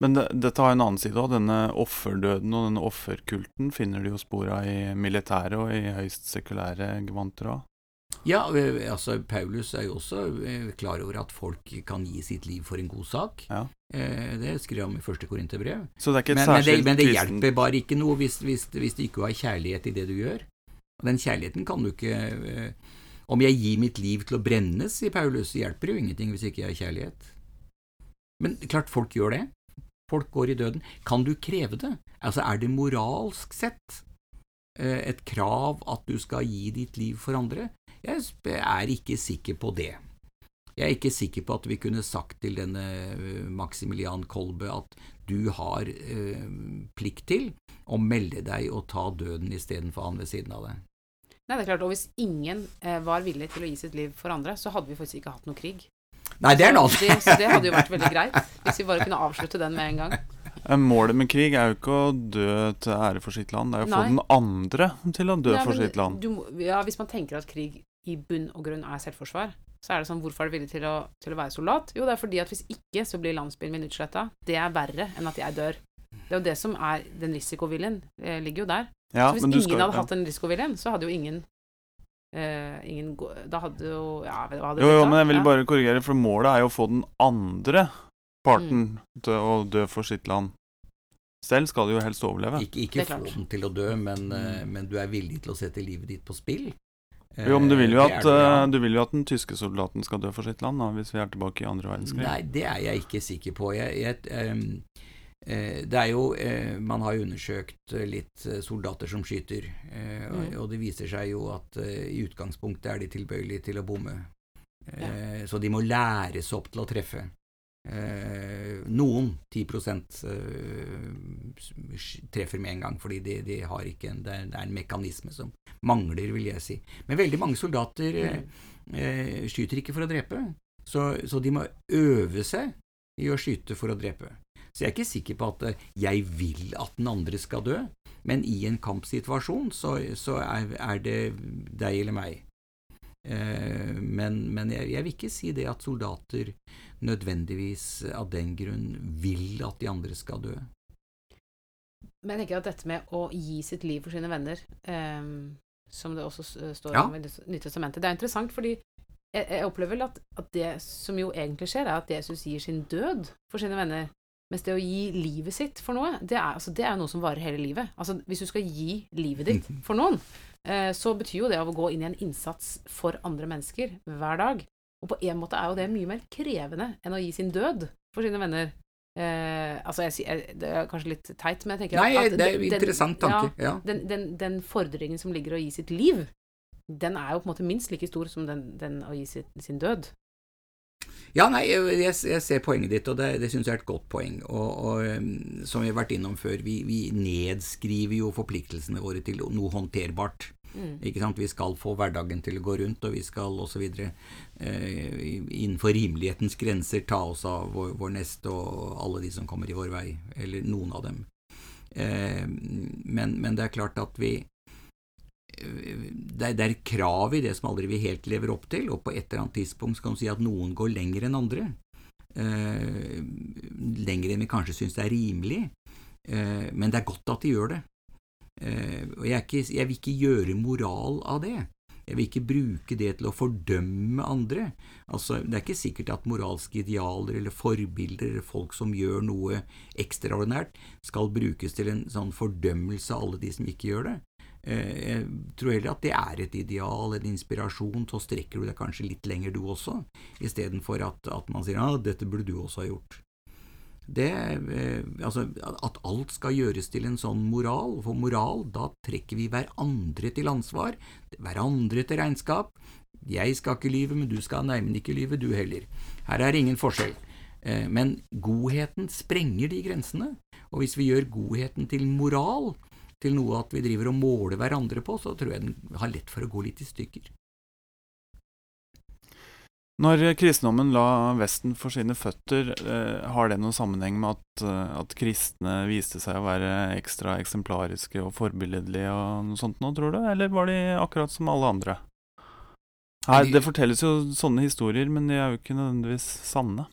Men det, dette har en annen side òg. Denne offerdøden og denne offerkulten finner du jo spor av i militære og i høyst sekulære gevanter òg. Ja, eh, altså Paulus er jo også eh, klar over at folk kan gi sitt liv for en god sak. Ja. Eh, det skriver han i første Korinterbrev. Er Men, men, det, men det hjelper bare ikke noe hvis, hvis, hvis du ikke har kjærlighet i det du gjør. Og den kjærligheten kan du ikke Om jeg gir mitt liv til å brennes, sier Paulus, så hjelper det jo ingenting hvis ikke jeg har kjærlighet. Men klart folk gjør det. Folk går i døden. Kan du kreve det? Altså, er det moralsk sett et krav at du skal gi ditt liv for andre? Jeg er ikke sikker på det. Jeg er ikke sikker på at vi kunne sagt til denne eh, Maximilian Kolbe at du har eh, plikt til å melde deg og ta døden istedenfor han ved siden av deg. Nei, det er klart, og hvis ingen eh, var villig til å gi sitt liv for andre, så hadde vi faktisk ikke hatt noe krig. Nei, det er noe Så så det hadde jo vært veldig greit, hvis vi bare kunne avslutte den med en gang. Eh, Målet med krig er jo ikke å dø til ære for sitt land, det er jo å få den andre til å dø Nei, for sitt land. Du, ja, hvis man tenker at krig i bunn og grunn er selvforsvar, så er det sånn, hvorfor er du villig til til å være soldat? Jo, det er fordi at hvis ikke, så blir landsbyen min utsletta. Det er verre enn at jeg dør. Det er jo det som er den risikoviljen, eh, ligger jo der. Ja, så hvis men du ingen skal, hadde ja. hatt den risikoviljen, så hadde jo ingen Uh, ingen Da hadde jo Ja, hva hadde Jo, blitt jo, men jeg vil bare korrigere, for målet er jo å få den andre parten Mm. til å dø for sitt land. Selv skal du jo helst overleve. Ikke, ikke få den til å dø, men, eh, Mm. men du er villig til å sette livet ditt på spill. Jo, men du vil jo at, det at, er du, ja. eh, du vil jo at den tyske soldaten skal dø for sitt land, da, hvis vi er tilbake i andre verdenskrig. Nei, det er jeg ikke sikker på. Jeg, jeg, eh, det er jo eh, Man har jo undersøkt eh, litt eh, soldater som skyter, eh, og, Mm. og det viser seg jo at eh, i utgangspunktet er de tilbøyelige til å bomme. Ja. Så de må læres opp til å treffe. Eh, noen, 10 eh, treffer med en gang, fordi de, de har ikke en, det, er, det er en mekanisme som mangler, vil jeg si. Men veldig mange soldater eh, eh, skyter ikke for å drepe, så, så de må øve seg i å skyte for å drepe. Så jeg er ikke sikker på at eh, jeg vil at den andre skal dø, men i en kampsituasjon så, så er, er det deg eller meg. Eh, men men jeg, jeg vil ikke si det at soldater nødvendigvis av den grunn vil at de andre skal dø. Men jeg tenker at dette med å gi sitt liv for sine venner, um, som det også står Ja. om i Nyttestamentet, det er interessant fordi jeg, jeg opplever vel at, at det som jo egentlig skjer, er at Jesus gir sin død for sine venner. Mens det å gi livet sitt for noe, det er, altså, det er noe som varer hele livet. Altså, hvis du skal gi livet ditt for noen, eh, så betyr jo det av å gå inn i en innsats for andre mennesker hver dag. Og på en måte er jo det mye mer krevende enn å gi sin død for sine venner. Eh, altså, jeg, jeg, det er kanskje litt teit, men jeg tenker Nei, at, at det er en interessant tanke. Ja. den, den, den fordringen som ligger i å gi sitt liv, den er jo på en måte minst like stor som den, den å gi sitt, sin død. Ja, nei, jeg, jeg ser poenget ditt, og det, det syns jeg er et godt poeng. Og, og um, som vi har vært innom før, vi, vi nedskriver jo forpliktelsene våre til noe håndterbart. Mm. Ikke sant? Vi skal få hverdagen til å gå rundt, og vi skal osv. Eh, innenfor rimelighetens grenser ta oss av vår, vår neste og alle de som kommer i vår vei, eller noen av dem. Eh, men, men det er klart at vi det er, det er krav i det som aldri vi helt lever opp til, og på et eller annet tidspunkt skal du si at noen går lenger enn andre. Eh, lenger enn vi kanskje syns det er rimelig. Eh, men det er godt at de gjør det. Eh, og jeg, ikke, jeg vil ikke gjøre moral av det. Jeg vil ikke bruke det til å fordømme andre. Altså, Det er ikke sikkert at moralske idealer eller forbilder eller folk som gjør noe ekstraordinært, skal brukes til en sånn fordømmelse av alle de som ikke gjør det. Eh, jeg tror heller at det er et ideal, en inspirasjon, så strekker du deg kanskje litt lenger du også, istedenfor at, at man sier ja, «Ah, dette burde du også ha gjort. Det, eh, altså, at alt skal gjøres til en sånn moral, for moral, da trekker vi hverandre til ansvar, hverandre til regnskap. Jeg skal ikke lyve, men du skal neimen ikke lyve, du heller. Her er ingen forskjell. Eh, men godheten sprenger de grensene, og hvis vi gjør godheten til moral, til noe at vi driver og måler hverandre på, så tror jeg den har lett for å gå litt i stykker. Når kristendommen la Vesten for sine føtter, eh, har det noen sammenheng med at, eh, at, kristne viste seg å være ekstra eksemplariske og forbilledlige og noe sånt nå, tror du? Eller var de akkurat som alle andre? Her, det fortelles jo sånne historier, men de er jo ikke nødvendigvis sanne.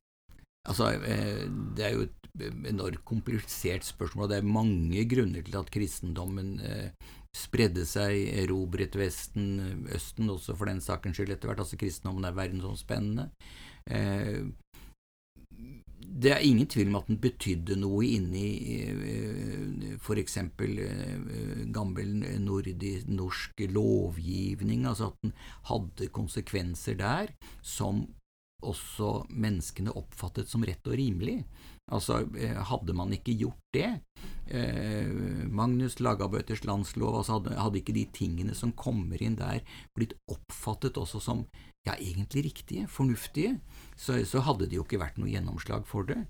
Altså, eh, det er jo et enormt komplisert spørsmål. og Det er mange grunner til at kristendommen eh, spredde seg, erobret Vesten, Østen også for den sakens skyld etter hvert. Altså kristendommen er verdensomspennende. Eh, det er ingen tvil om at den betydde noe inni eh, f.eks. Eh, gammel nordisk, lovgivning, altså at den hadde konsekvenser der som også menneskene oppfattet som rett og rimelig. Altså, eh, hadde man ikke gjort det eh, Magnus Lagabøters landslov altså hadde, hadde, ikke de tingene som kommer inn der, blitt oppfattet også som ja, egentlig riktige, fornuftige, så, så hadde det jo ikke vært noe gjennomslag for det.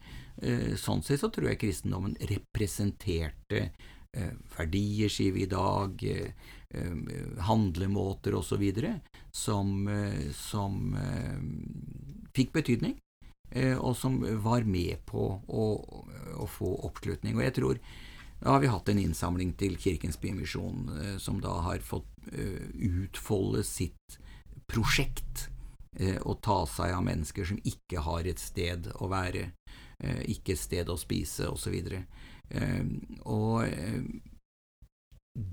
Eh, sånn sett så tror jeg kristendommen representerte eh, verdier, sier vi i dag, eh, eh handlemåter osv., som, som fikk betydning. Eh, og som var med på å, å, få oppslutning. Og jeg tror da har vi hatt en innsamling til Kirkens Bymisjon, eh, som da har fått eh, utfolde sitt prosjekt og ta seg av mennesker som ikke har et sted å være, ikke et sted å spise, osv. Og, og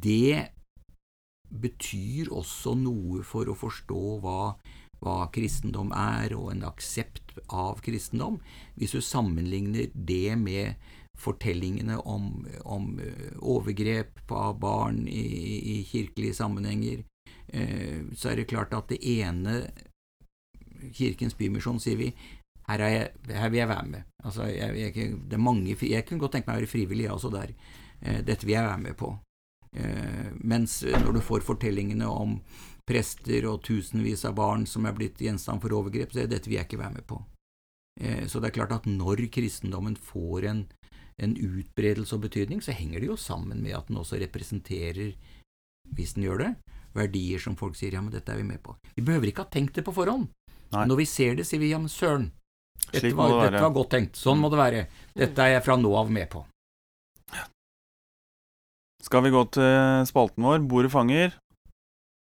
det betyr også noe for å forstå hva hva kristendom er, og en aksept av kristendom, hvis du sammenligner det med fortellingene om, om eh, overgrep av barn i, i, kirkelige sammenhenger, eh, så er det klart at det ene Kirkens Bymisjon sier vi her, jeg, her, vil jeg være med. Altså, jeg, jeg, det er mange, jeg kunne godt tenke meg å være frivillig, jeg også der. Eh, dette vil jeg være med på. Mens når du får fortellingene om prester og tusenvis av barn som er blitt gjenstand for overgrep, så dette vil jeg ikke være med på. Eh, så det er klart at når kristendommen får en, en utbredelse og betydning, så henger det jo sammen med at den også representerer, hvis den gjør det, verdier som folk sier ja, men dette er vi med på. Vi behøver ikke ha tenkt det på forhånd. Nei. Når vi ser det, sier vi ja, men søren, dette var, dette var, godt tenkt. Sånn må det være. Dette er jeg fra nå av med på. Skal vi gå til spalten vår, Bordet fanger?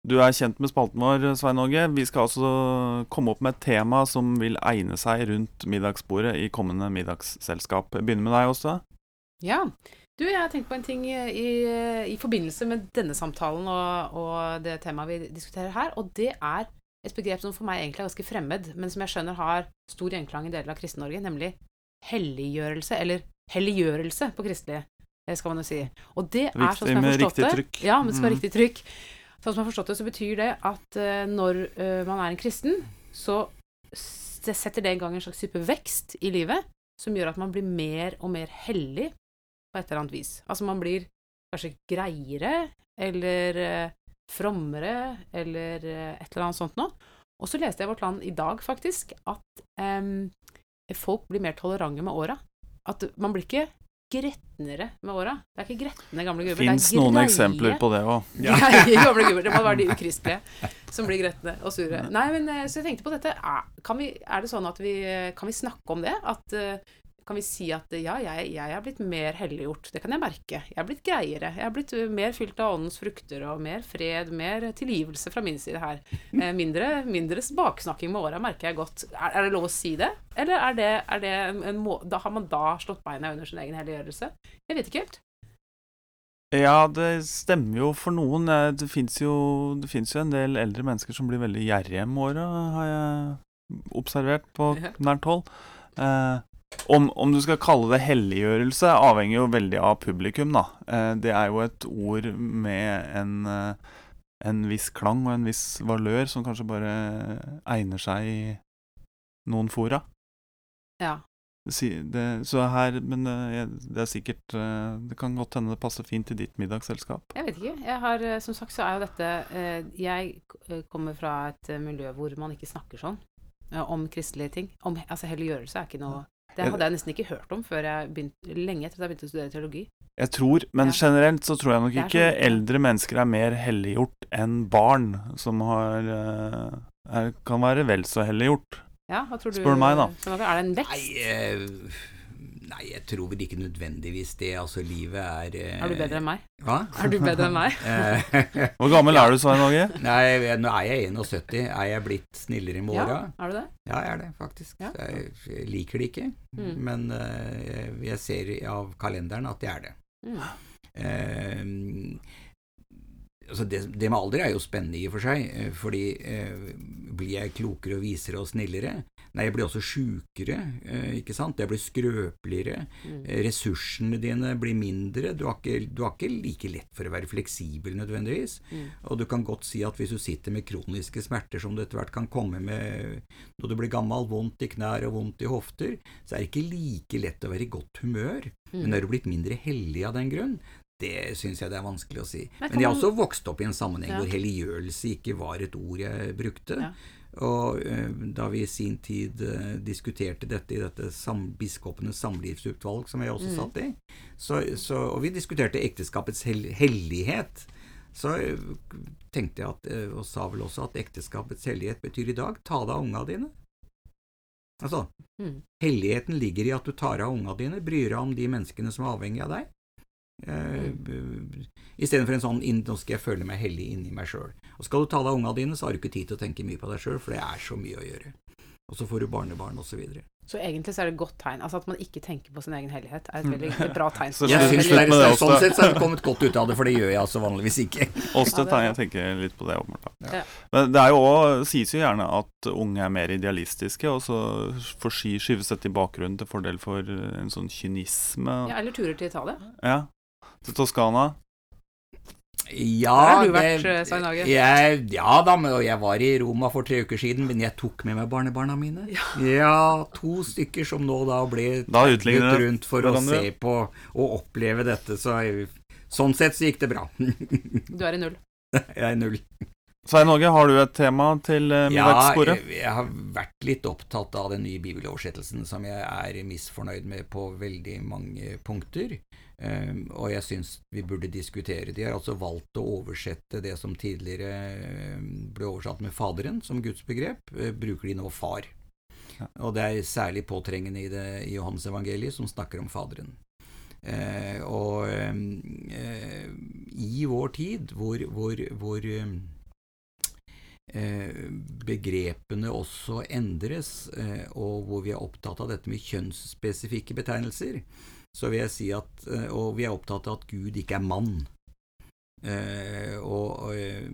Du er kjent med spalten vår, Svein Åge. Vi skal altså komme opp med et tema som vil egne seg rundt middagsbordet i kommende middagsselskap. Begynner med deg, Åste. Ja. Du, jeg har tenkt på en ting i, i forbindelse med denne samtalen og, og, det temaet vi diskuterer her, og det er et begrep som for meg egentlig er ganske fremmed, men som jeg skjønner har stor gjenklang i deler av Kristen-Norge, nemlig helliggjørelse, eller helliggjørelse på kristelig, skal man jo si. Og det er sånn som jeg har forstått det. Ja, men det skal være riktig trykk. Sånn som jeg har forstått det, så betyr det at uh, når uh, man er en kristen, så setter det i gang en slags type vekst i livet som gjør at man blir mer og mer hellig på et eller annet vis. Altså man blir kanskje greiere eller uh, frommere eller et eller annet sånt noe. Og så leste jeg Vårt Land i dag, faktisk, at um, folk blir mer tolerante med åra. At man blir ikke gretnere med åra. Det er ikke gretne gamle gubber. Fins noen eksempler på det òg. Ja. gamle gubber. Det må være de ukristelige som blir gretne og sure. Nei, men eh, så jeg tenkte på dette. Er, vi, er det sånn at vi Kan vi snakke om det? At uh, kan vi si at ja, jeg, jeg er blitt mer helliggjort. Det kan jeg merke. Jeg er blitt greiere. Jeg er blitt uh, mer fylt av åndens frukter og mer fred, mer tilgivelse fra min side her. Eh, mindre, mindre baksnakking med åra merker jeg godt. Er, er, det lov å si det? Eller er det, er det en må... Da har man da slått beina under sin egen helliggjørelse? Jeg vet ikke helt. Ja, det stemmer jo for noen. Eh, Det fins jo, det jo en del eldre mennesker som blir veldig gjerrige med åra, har jeg observert på nært hold. Eh, om, om du skal kalle det helliggjørelse, avhenger jo veldig av publikum, da. Eh, det er jo et ord med en, eh, en viss klang og en viss valør som kanskje bare egner seg i noen fora. Ja. Det, så her, men eh, det er sikkert Det kan godt hende det passer fint i ditt middagsselskap. Jeg vet ikke. Jeg har, som sagt så er jo dette Jeg kommer fra et miljø hvor man ikke snakker sånn om kristelige ting. Om, altså helliggjørelse er ikke noe Det hadde jeg nesten ikke hørt om før jeg begynte, lenge etter at jeg begynte å studere teologi. Jeg tror, men Ja. generelt så tror jeg nok ikke sånn, eldre mennesker er mer helliggjort enn barn, som har eh, er, kan være vel så helliggjort. Ja, hva tror du? Spør meg, da. Er det en Nei, vekst? eh, nei, jeg tror vel ikke nødvendigvis det. Altså, livet er eh, Er du bedre enn meg? Hva? Er du bedre enn meg? Eh, Hvor gammel er du, Svein Åge? Nei, nå er jeg 71. Er jeg blitt snillere med åra? Ja, er du det? Ja, jeg er det, faktisk. Ja. Jeg, jeg liker det ikke, Mm. men eh, jeg ser av kalenderen at jeg er det. Mm. Eh, altså det, det med alder er jo spennende i og for seg, eh, fordi eh, blir jeg klokere og visere og snillere? Nei, jeg blir også sjukere, eh, ikke sant? Jeg blir skrøpeligere. Mm. Eh, Ressursene dine blir mindre. Du har, ikke, du har ikke like lett for å være fleksibel nødvendigvis. Mm. Og du kan godt si at hvis du sitter med kroniske smerter som du etter hvert kan komme med når du blir gammel, vondt i knær og vondt i hofter, så er det ikke like lett å være i godt humør. Men Mm. er du blitt mindre hellig av den grunn? Det syns jeg det er vanskelig å si. Men Men jeg har også vokst opp i en sammenheng Ja. hvor helliggjørelse ikke var et ord jeg brukte. Ja. Og eh, da vi i sin tid eh, diskuterte dette i dette sam biskopenes samlivsutvalg, som jeg også Mm. satt i, så, så, og vi diskuterte ekteskapets hell hellighet, så eh, tenkte jeg at, og sa vel også at ekteskapets hellighet betyr i dag ta deg av unga dine. Altså, Mm. helligheten ligger i at du tar av unga dine, bryr deg om de menneskene som er avhengig av deg. Eh, Istedenfor en sånn inn, 'nå skal jeg føle meg hellig inni meg sjøl'. Og skal du ta deg av unga dine, så har du ikke tid til å tenke mye på deg sjøl, for det er så mye å gjøre. Og så får du barnebarn osv. Så egentlig så er det et godt tegn. Altså at man ikke tenker på sin egen hellighet, er et veldig bra tegn. Så Jeg synes det er, det er, sånn sett så har jeg kommet godt ut av det, for det gjør jeg altså vanligvis ikke. Også et er jeg tenker litt på det, åpenbart. Ja. Men det er jo også, sies jo gjerne at unge er mer idealistiske, og så forsky skyves dette i bakgrunnen til fordel for en sånn kynisme. Ja, eller turer til Italia. Ja. Til Toskana. Ja, det- eh. Jeg, ja da, men, jeg var i Roma for tre uker siden, men jeg tok med meg barnebarna mine. Ja, to stykker som nå da ble tatt rundt for å se på og oppleve dette, så jeg, sånn sett så gikk det bra. Du er i null. jeg er i null. Svein Åge, har du et tema til middagsbordet? Ja, jeg, jeg har vært litt opptatt av den nye bibeloversettelsen, som jeg er misfornøyd med på veldig mange punkter. Um, og jeg syns vi burde diskutere. De har altså valgt å oversette det som tidligere um, ble oversatt med Faderen som gudsbegrep, uh, bruker de nå Far. Ja. Og det er særlig påtrengende i, det, i Johannes evangeliet, som snakker om Faderen. Eh, og eh, i vår tid, hvor, hvor, hvor eh, begrepene også endres, eh, og hvor vi er opptatt av dette med kjønnsspesifikke betegnelser, så vil jeg si at eh, Og vi er opptatt av at Gud ikke er mann. Eh, og, eh,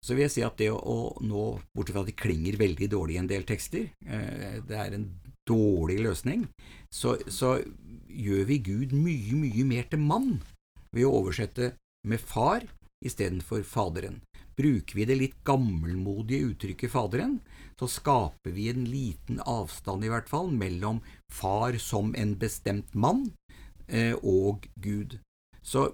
så vil jeg si at det å, nå, bortsett fra at det klinger veldig dårlig i en del tekster, det er en dårlig løsning, så, så gjør vi Gud mye, mye mer til mann ved å oversette med far istedenfor Faderen. Bruker vi det litt gammelmodige uttrykket Faderen, så skaper vi en liten avstand, i hvert fall, mellom far som en bestemt mann eh, og Gud. Så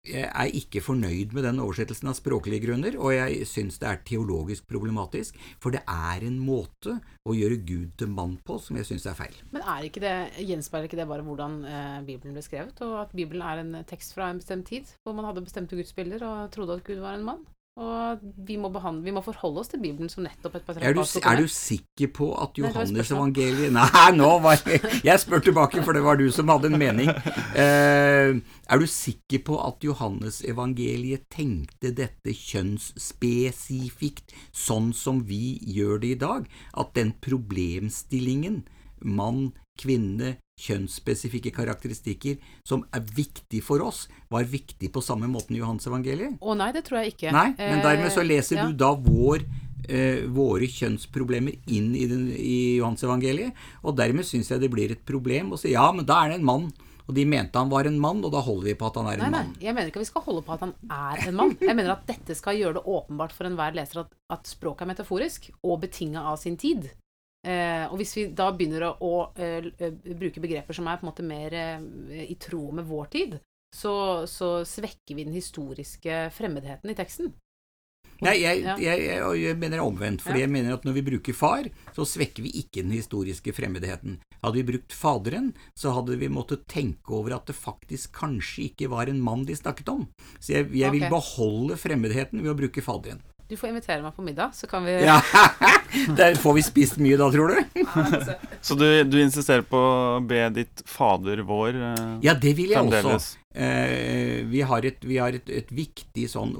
jeg er ikke fornøyd med den oversettelsen av språklige grunner, og jeg syns det er teologisk problematisk, for det er en måte å gjøre Gud til mann på som jeg syns er feil. Men er ikke det, gjenspeiler ikke det bare hvordan eh, Bibelen ble skrevet, og at Bibelen er en tekst fra en bestemt tid, hvor man hadde bestemte gudsbilder og trodde at Gud var en mann? Og vi må, behandle, vi må forholde oss til Bibelen som nettopp et Er patriarkalsk er du sikker på at Nei, det var et Johannes spørsmål. evangeliet Nei, nå var jeg Jeg spør tilbake, for det var du som hadde en mening. Uh, er du sikker på at Johannes evangeliet tenkte dette kjønnsspesifikt, sånn som vi gjør det i dag? At den problemstillingen, mann, kvinne, kjønnsspesifikke karakteristikker som er viktig for oss, var viktig på samme måten i Johans evangeliet? Å nei, det tror jeg ikke. Nei, men dermed så Eh, leser ja. du da vår eh, våre kjønnsproblemer inn i, den, i Johansevangeliet, og dermed syns jeg det blir et problem å si ja, men da er det en mann, og de mente han var en mann, og da holder vi på at han er Nei, en nei, mann. jeg mener ikke at vi skal holde på at han er en mann. Jeg mener at dette skal gjøre det åpenbart for enhver leser at, at språket er metaforisk og betinga av sin tid. Eh, og hvis vi da begynner å, å eh, eh, bruke begreper som er på en måte mer eh, i tråd med vår tid, så, så svekker vi den historiske fremmedheten i teksten. Nei, jeg, Ja. jeg, jeg, jeg mener er omvendt, fordi Ja. jeg mener at når vi bruker far, så svekker vi ikke den historiske fremmedheten. Hadde vi brukt Faderen, så hadde vi måttet tenke over at det faktisk kanskje ikke var en mann de snakket om. Så jeg, jeg vil beholde fremmedheten ved å bruke Faderen. Du får invitere meg på middag, så kan vi Ja, Der får vi spist mye da, tror du? Så du, du insisterer på å be ditt Fader vår eh, Ja, det vil jeg også. Eh, vi har, et, vi har et, et viktig sånn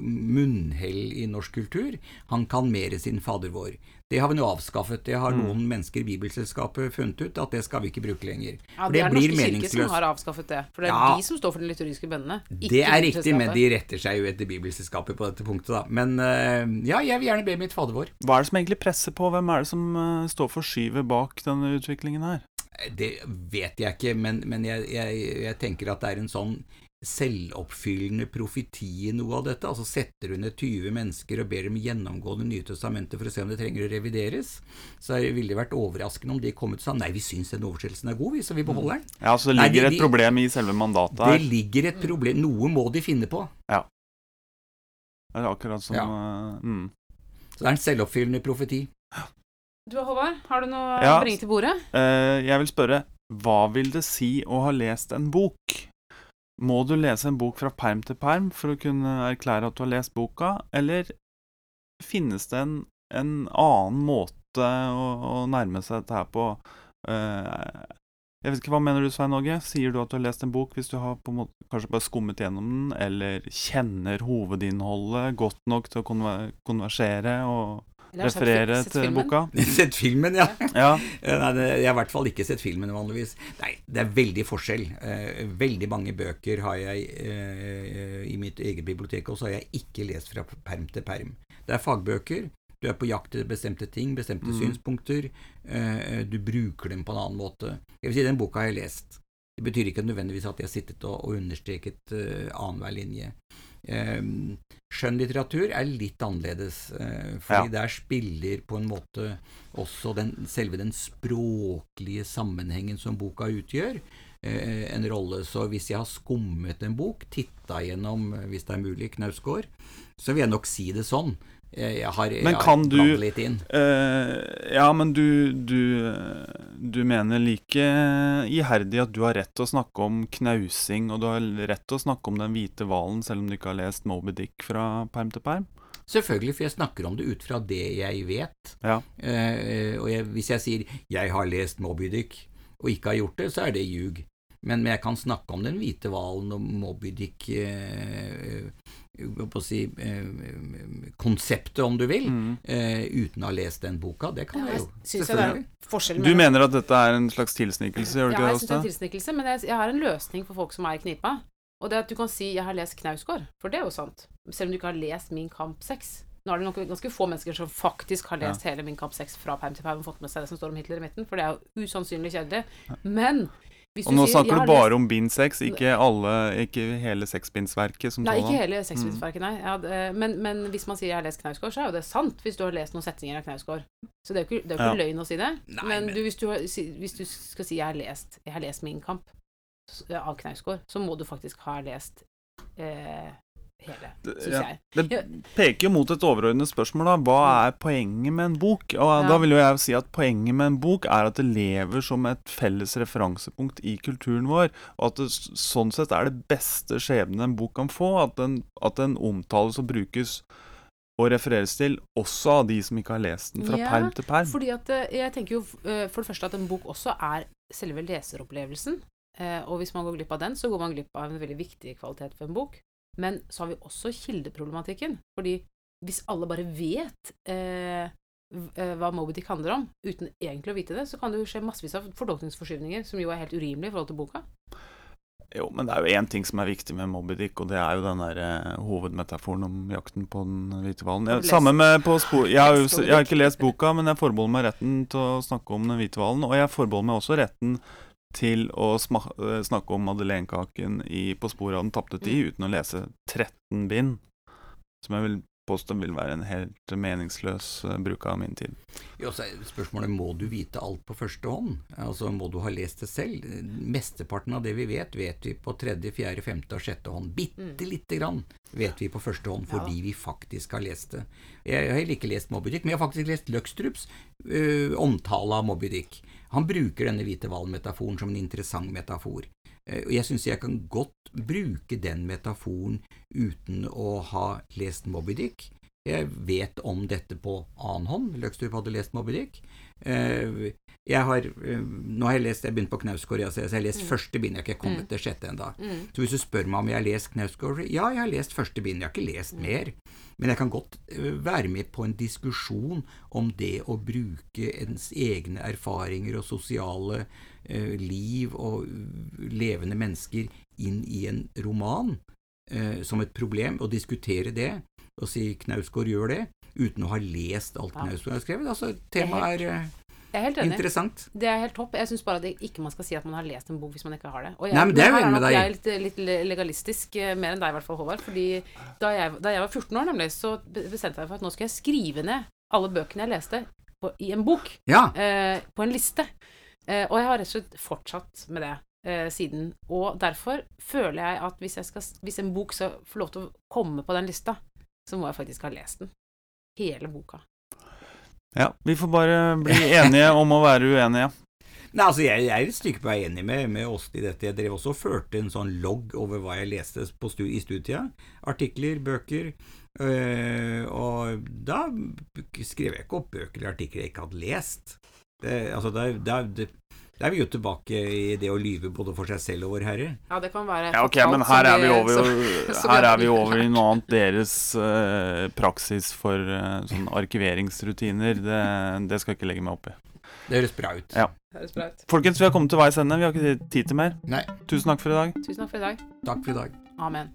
munnhell i norsk kultur. Han kan mere sin Fader vår. Det har vi nå avskaffet. Det har Mm. noen mennesker i Bibelselskapet funnet ut at det skal vi ikke bruke lenger. Ja, For det det er blir norske kirke som har avskaffet det. For det er Ja. de som står for de liturgiske bønnene. Det er riktig, men de retter seg jo etter Bibelselskapet på dette punktet, da. Men øh, ja, jeg vil gjerne be mitt Fader vår. Hva er det som egentlig presser på? Hvem er det som eh, står for skyvet bak denne utviklingen her? Det vet jeg ikke, men, men jeg, jeg, jeg tenker at det er en sånn selvoppfyllende profeti i noe av dette. Altså setter du ned 20 mennesker og ber dem gjennomgå Det nye testamentet for å se om det trenger å revideres, så ville det vært overraskende om de kom ut og sa nei, vi syns den oversettelsen er god, vi, så vi beholder den. Ja, så det Nei, ligger de- et problem i selve mandatet her. Det ligger et problem Noe må de finne på. Ja. Det er akkurat som Ja. eh, mm. Så det er en selvoppfyllende profeti. Du Håvard, har du noe Ja. å bringe til bordet? Uh, Jeg vil spørre, hva vil det si å ha lest en bok? Må du lese en bok fra perm til perm for å kunne erklære at du har lest boka, eller finnes det en, en annen måte å, å nærme seg dette her på? Uh, jeg vet ikke, Hva mener du, Svein Åge? Sier du at du har lest en bok hvis du har på en måte kanskje bare skummet gjennom den, eller kjenner hovedinnholdet godt nok til å konver konversere og Referere sett til boka? Sett filmen, ja. Ja. Nei, det, jeg har i hvert fall ikke sett filmen vanligvis. Nei, det er veldig forskjell. Eh, veldig mange bøker har jeg eh, i mitt eget bibliotek, og så har jeg ikke lest fra perm til perm. Det er fagbøker. Du er på jakt etter bestemte ting, bestemte Mm. synspunkter. Eh, du bruker dem på en annen måte. Jeg vil si, den boka har jeg lest. Det betyr ikke nødvendigvis at jeg har sittet og, og understreket uh, annenhver linje. Eh, skjønnlitteratur er litt annerledes, fordi fordi der spiller på en måte også den, selve den språklige sammenhengen som boka utgjør, eh, en rolle. Så hvis jeg har skummet en bok, titta gjennom, eh, hvis det er mulig, Knausgård, så vil jeg nok si det sånn. Jeg, har, jeg Men kan du- litt inn. Uh, ja, men du, du, du mener like iherdig at du har rett til å snakke om knausing, og du har rett til å snakke om Den hvite hvalen, selv om du ikke har lest Moby Dick fra perm til perm? Selvfølgelig, for jeg snakker om det ut fra det jeg vet. Ja. Uh, og jeg, hvis jeg sier 'jeg har lest Moby Dick' og ikke har gjort det, så er det ljug. Men, men jeg kan snakke om Den hvite hvalen og Moby Dick å si, eh, konseptet, om du vil, Mm. eh, uten å ha lest den boka. Det kan Ja, jeg jeg jo. synes jeg det er forskjell Du mener at dette er en slags tilsnikelse, gjør du Ja, ikke jeg det, syns det er en tilsnikelse, men jeg, jeg har en løsning for folk som er i knipa. Og det er at du kan si 'jeg har lest Knausgård', for det er jo sant. Selv om du ikke har lest Min kamp 6. Nå er det nok ganske få mennesker som faktisk har lest hele Min kamp 6 fra perm til perm og fått med seg det som står om Hitler i midten, for det er jo usannsynlig kjedelig. Men Og nå sier, snakker du bare lest- om bind seks, ikke alle, ikke hele seksbindsverket som Nei, ikke hele seksbindsverket, nei. Ja, det, men, men hvis man sier 'jeg har lest Knausgård', så er jo det sant hvis du har lest noen setninger av Knausgård. Så det er jo ikke, det er jo ikke løgn å si det. Nei, men men- du, hvis, du har, hvis du skal si 'jeg har lest, jeg har lest Min kamp' av Knausgård, så må du faktisk ha lest eh, hele, syns Ja. jeg. Det peker jo mot et overordnet spørsmål, da. Hva er poenget med en bok? Og Ja. da vil jo jeg si at poenget med en bok er at det lever som et felles referansepunkt i kulturen vår, og at det sånn sett er det beste skjebnen en bok kan få, at den, at den omtales og brukes og refereres til også av de som ikke har lest den fra Ja, perm til perm. Fordi at eh, jeg tenker jo eh, for det første at en bok også er selve leseropplevelsen. Eh, og hvis man går glipp av den, så går man glipp av en veldig viktig kvalitet for en bok. Men så har vi også kildeproblematikken. Fordi hvis alle bare vet eh, eh, hva Moby Dick handler om, uten egentlig å vite det, så kan det jo skje massevis av fortolkningsforskyvninger, som jo er helt urimelig i forhold til boka. Jo, men det er jo én ting som er viktig med Moby Dick, og det er jo den der eh, hovedmetaforen om jakten på den hvite hvalen. Samme med på spor... Jeg har, jo, jeg har ikke lest boka, men jeg forbeholder meg retten til å snakke om den hvite hvalen. Og jeg forbeholder meg også retten til å eh, snakke om madeleinekaken i På sporet av den tapte tid, uten å lese 13 bind. Som jeg vil påstå vil være en helt meningsløs eh, bruk av min tid. Jo, så er spørsmålet må du vite alt på første hånd. Altså Må du ha lest det selv? Mesteparten av det vi vet, vet vi på tredje, fjerde, femte og sjette hånd. Bitte lite grann vet vi på første hånd Ja. fordi vi faktisk har lest det. Jeg har heller ikke lest Moby Dick, men jeg har faktisk lest Løkstrups øh, omtale av Moby Dick. Han bruker denne hvite hvalen-metaforen som en interessant metafor. Eh, Og jeg syns jeg kan godt bruke den metaforen uten å ha lest Moby Dick. Jeg vet om dette på annen hånd. Løkstrup hadde lest Moby Dick. Eh, Jeg har, eh, nå har jeg lest, jeg begynte på Knausgård, så jeg har lest første bind, jeg har ikke kommet til sjette ennå. Mm. Så hvis du spør meg om jeg har lest Knausgård, ja, jeg har lest første bind, jeg har ikke lest mer. Men jeg kan godt eh, være med på en diskusjon om det å bruke ens egne erfaringer og sosiale eh, liv og levende mennesker inn i en roman eh, som et problem, og diskutere det, og si Knausgård gjør det, uten å ha lest alt Ja. Knausgård har skrevet. Altså, temaet er eh, Jeg er helt enig. interessant. Det er helt topp. Jeg syns bare at det ikke man skal si at man har lest en bok hvis man ikke har det. Og jeg, Nei, men det er jo enig med deg. Jeg er litt, litt legalistisk, eh, mer enn deg i hvert fall, Håvard. Fordi da jeg, da jeg var 14 år, nemlig, så bestemte jeg meg for at nå skal jeg skrive ned alle bøkene jeg leste på, i en bok. Ja, eh, på en liste. Eh, og jeg har rett og slett fortsatt med det eh, siden. Og derfor føler jeg at hvis, jeg skal, hvis en bok skal få lov til å komme på den lista, så må jeg faktisk ha lest den. Hele boka. Ja, vi får bare bli enige om å være uenige. Nei, altså jeg, jeg er et stykke på vei enig med, med Åste i dette. Jeg drev også og førte en sånn logg over hva jeg leste på stu, i studietida. Artikler, bøker. øh, og da skrev jeg ikke opp bøker eller artikler jeg ikke hadde lest. Det, altså, det, det, da er vi jo tilbake i det å lyve både for seg selv og Vår Herre. Ja, det kan være Ja, ok, men her er vi over, som- som her er vi over i noe annet. Deres uh, praksis for uh, sånn arkiveringsrutiner, det, det skal jeg ikke legge meg opp i. Det høres bra ut. Ja. Høres bra ut. Folkens, vi har kommet til veis ende. Vi har ikke tid til mer. Nei, Tusen takk for i dag. Tusen takk for i dag. takk for i dag. Amen.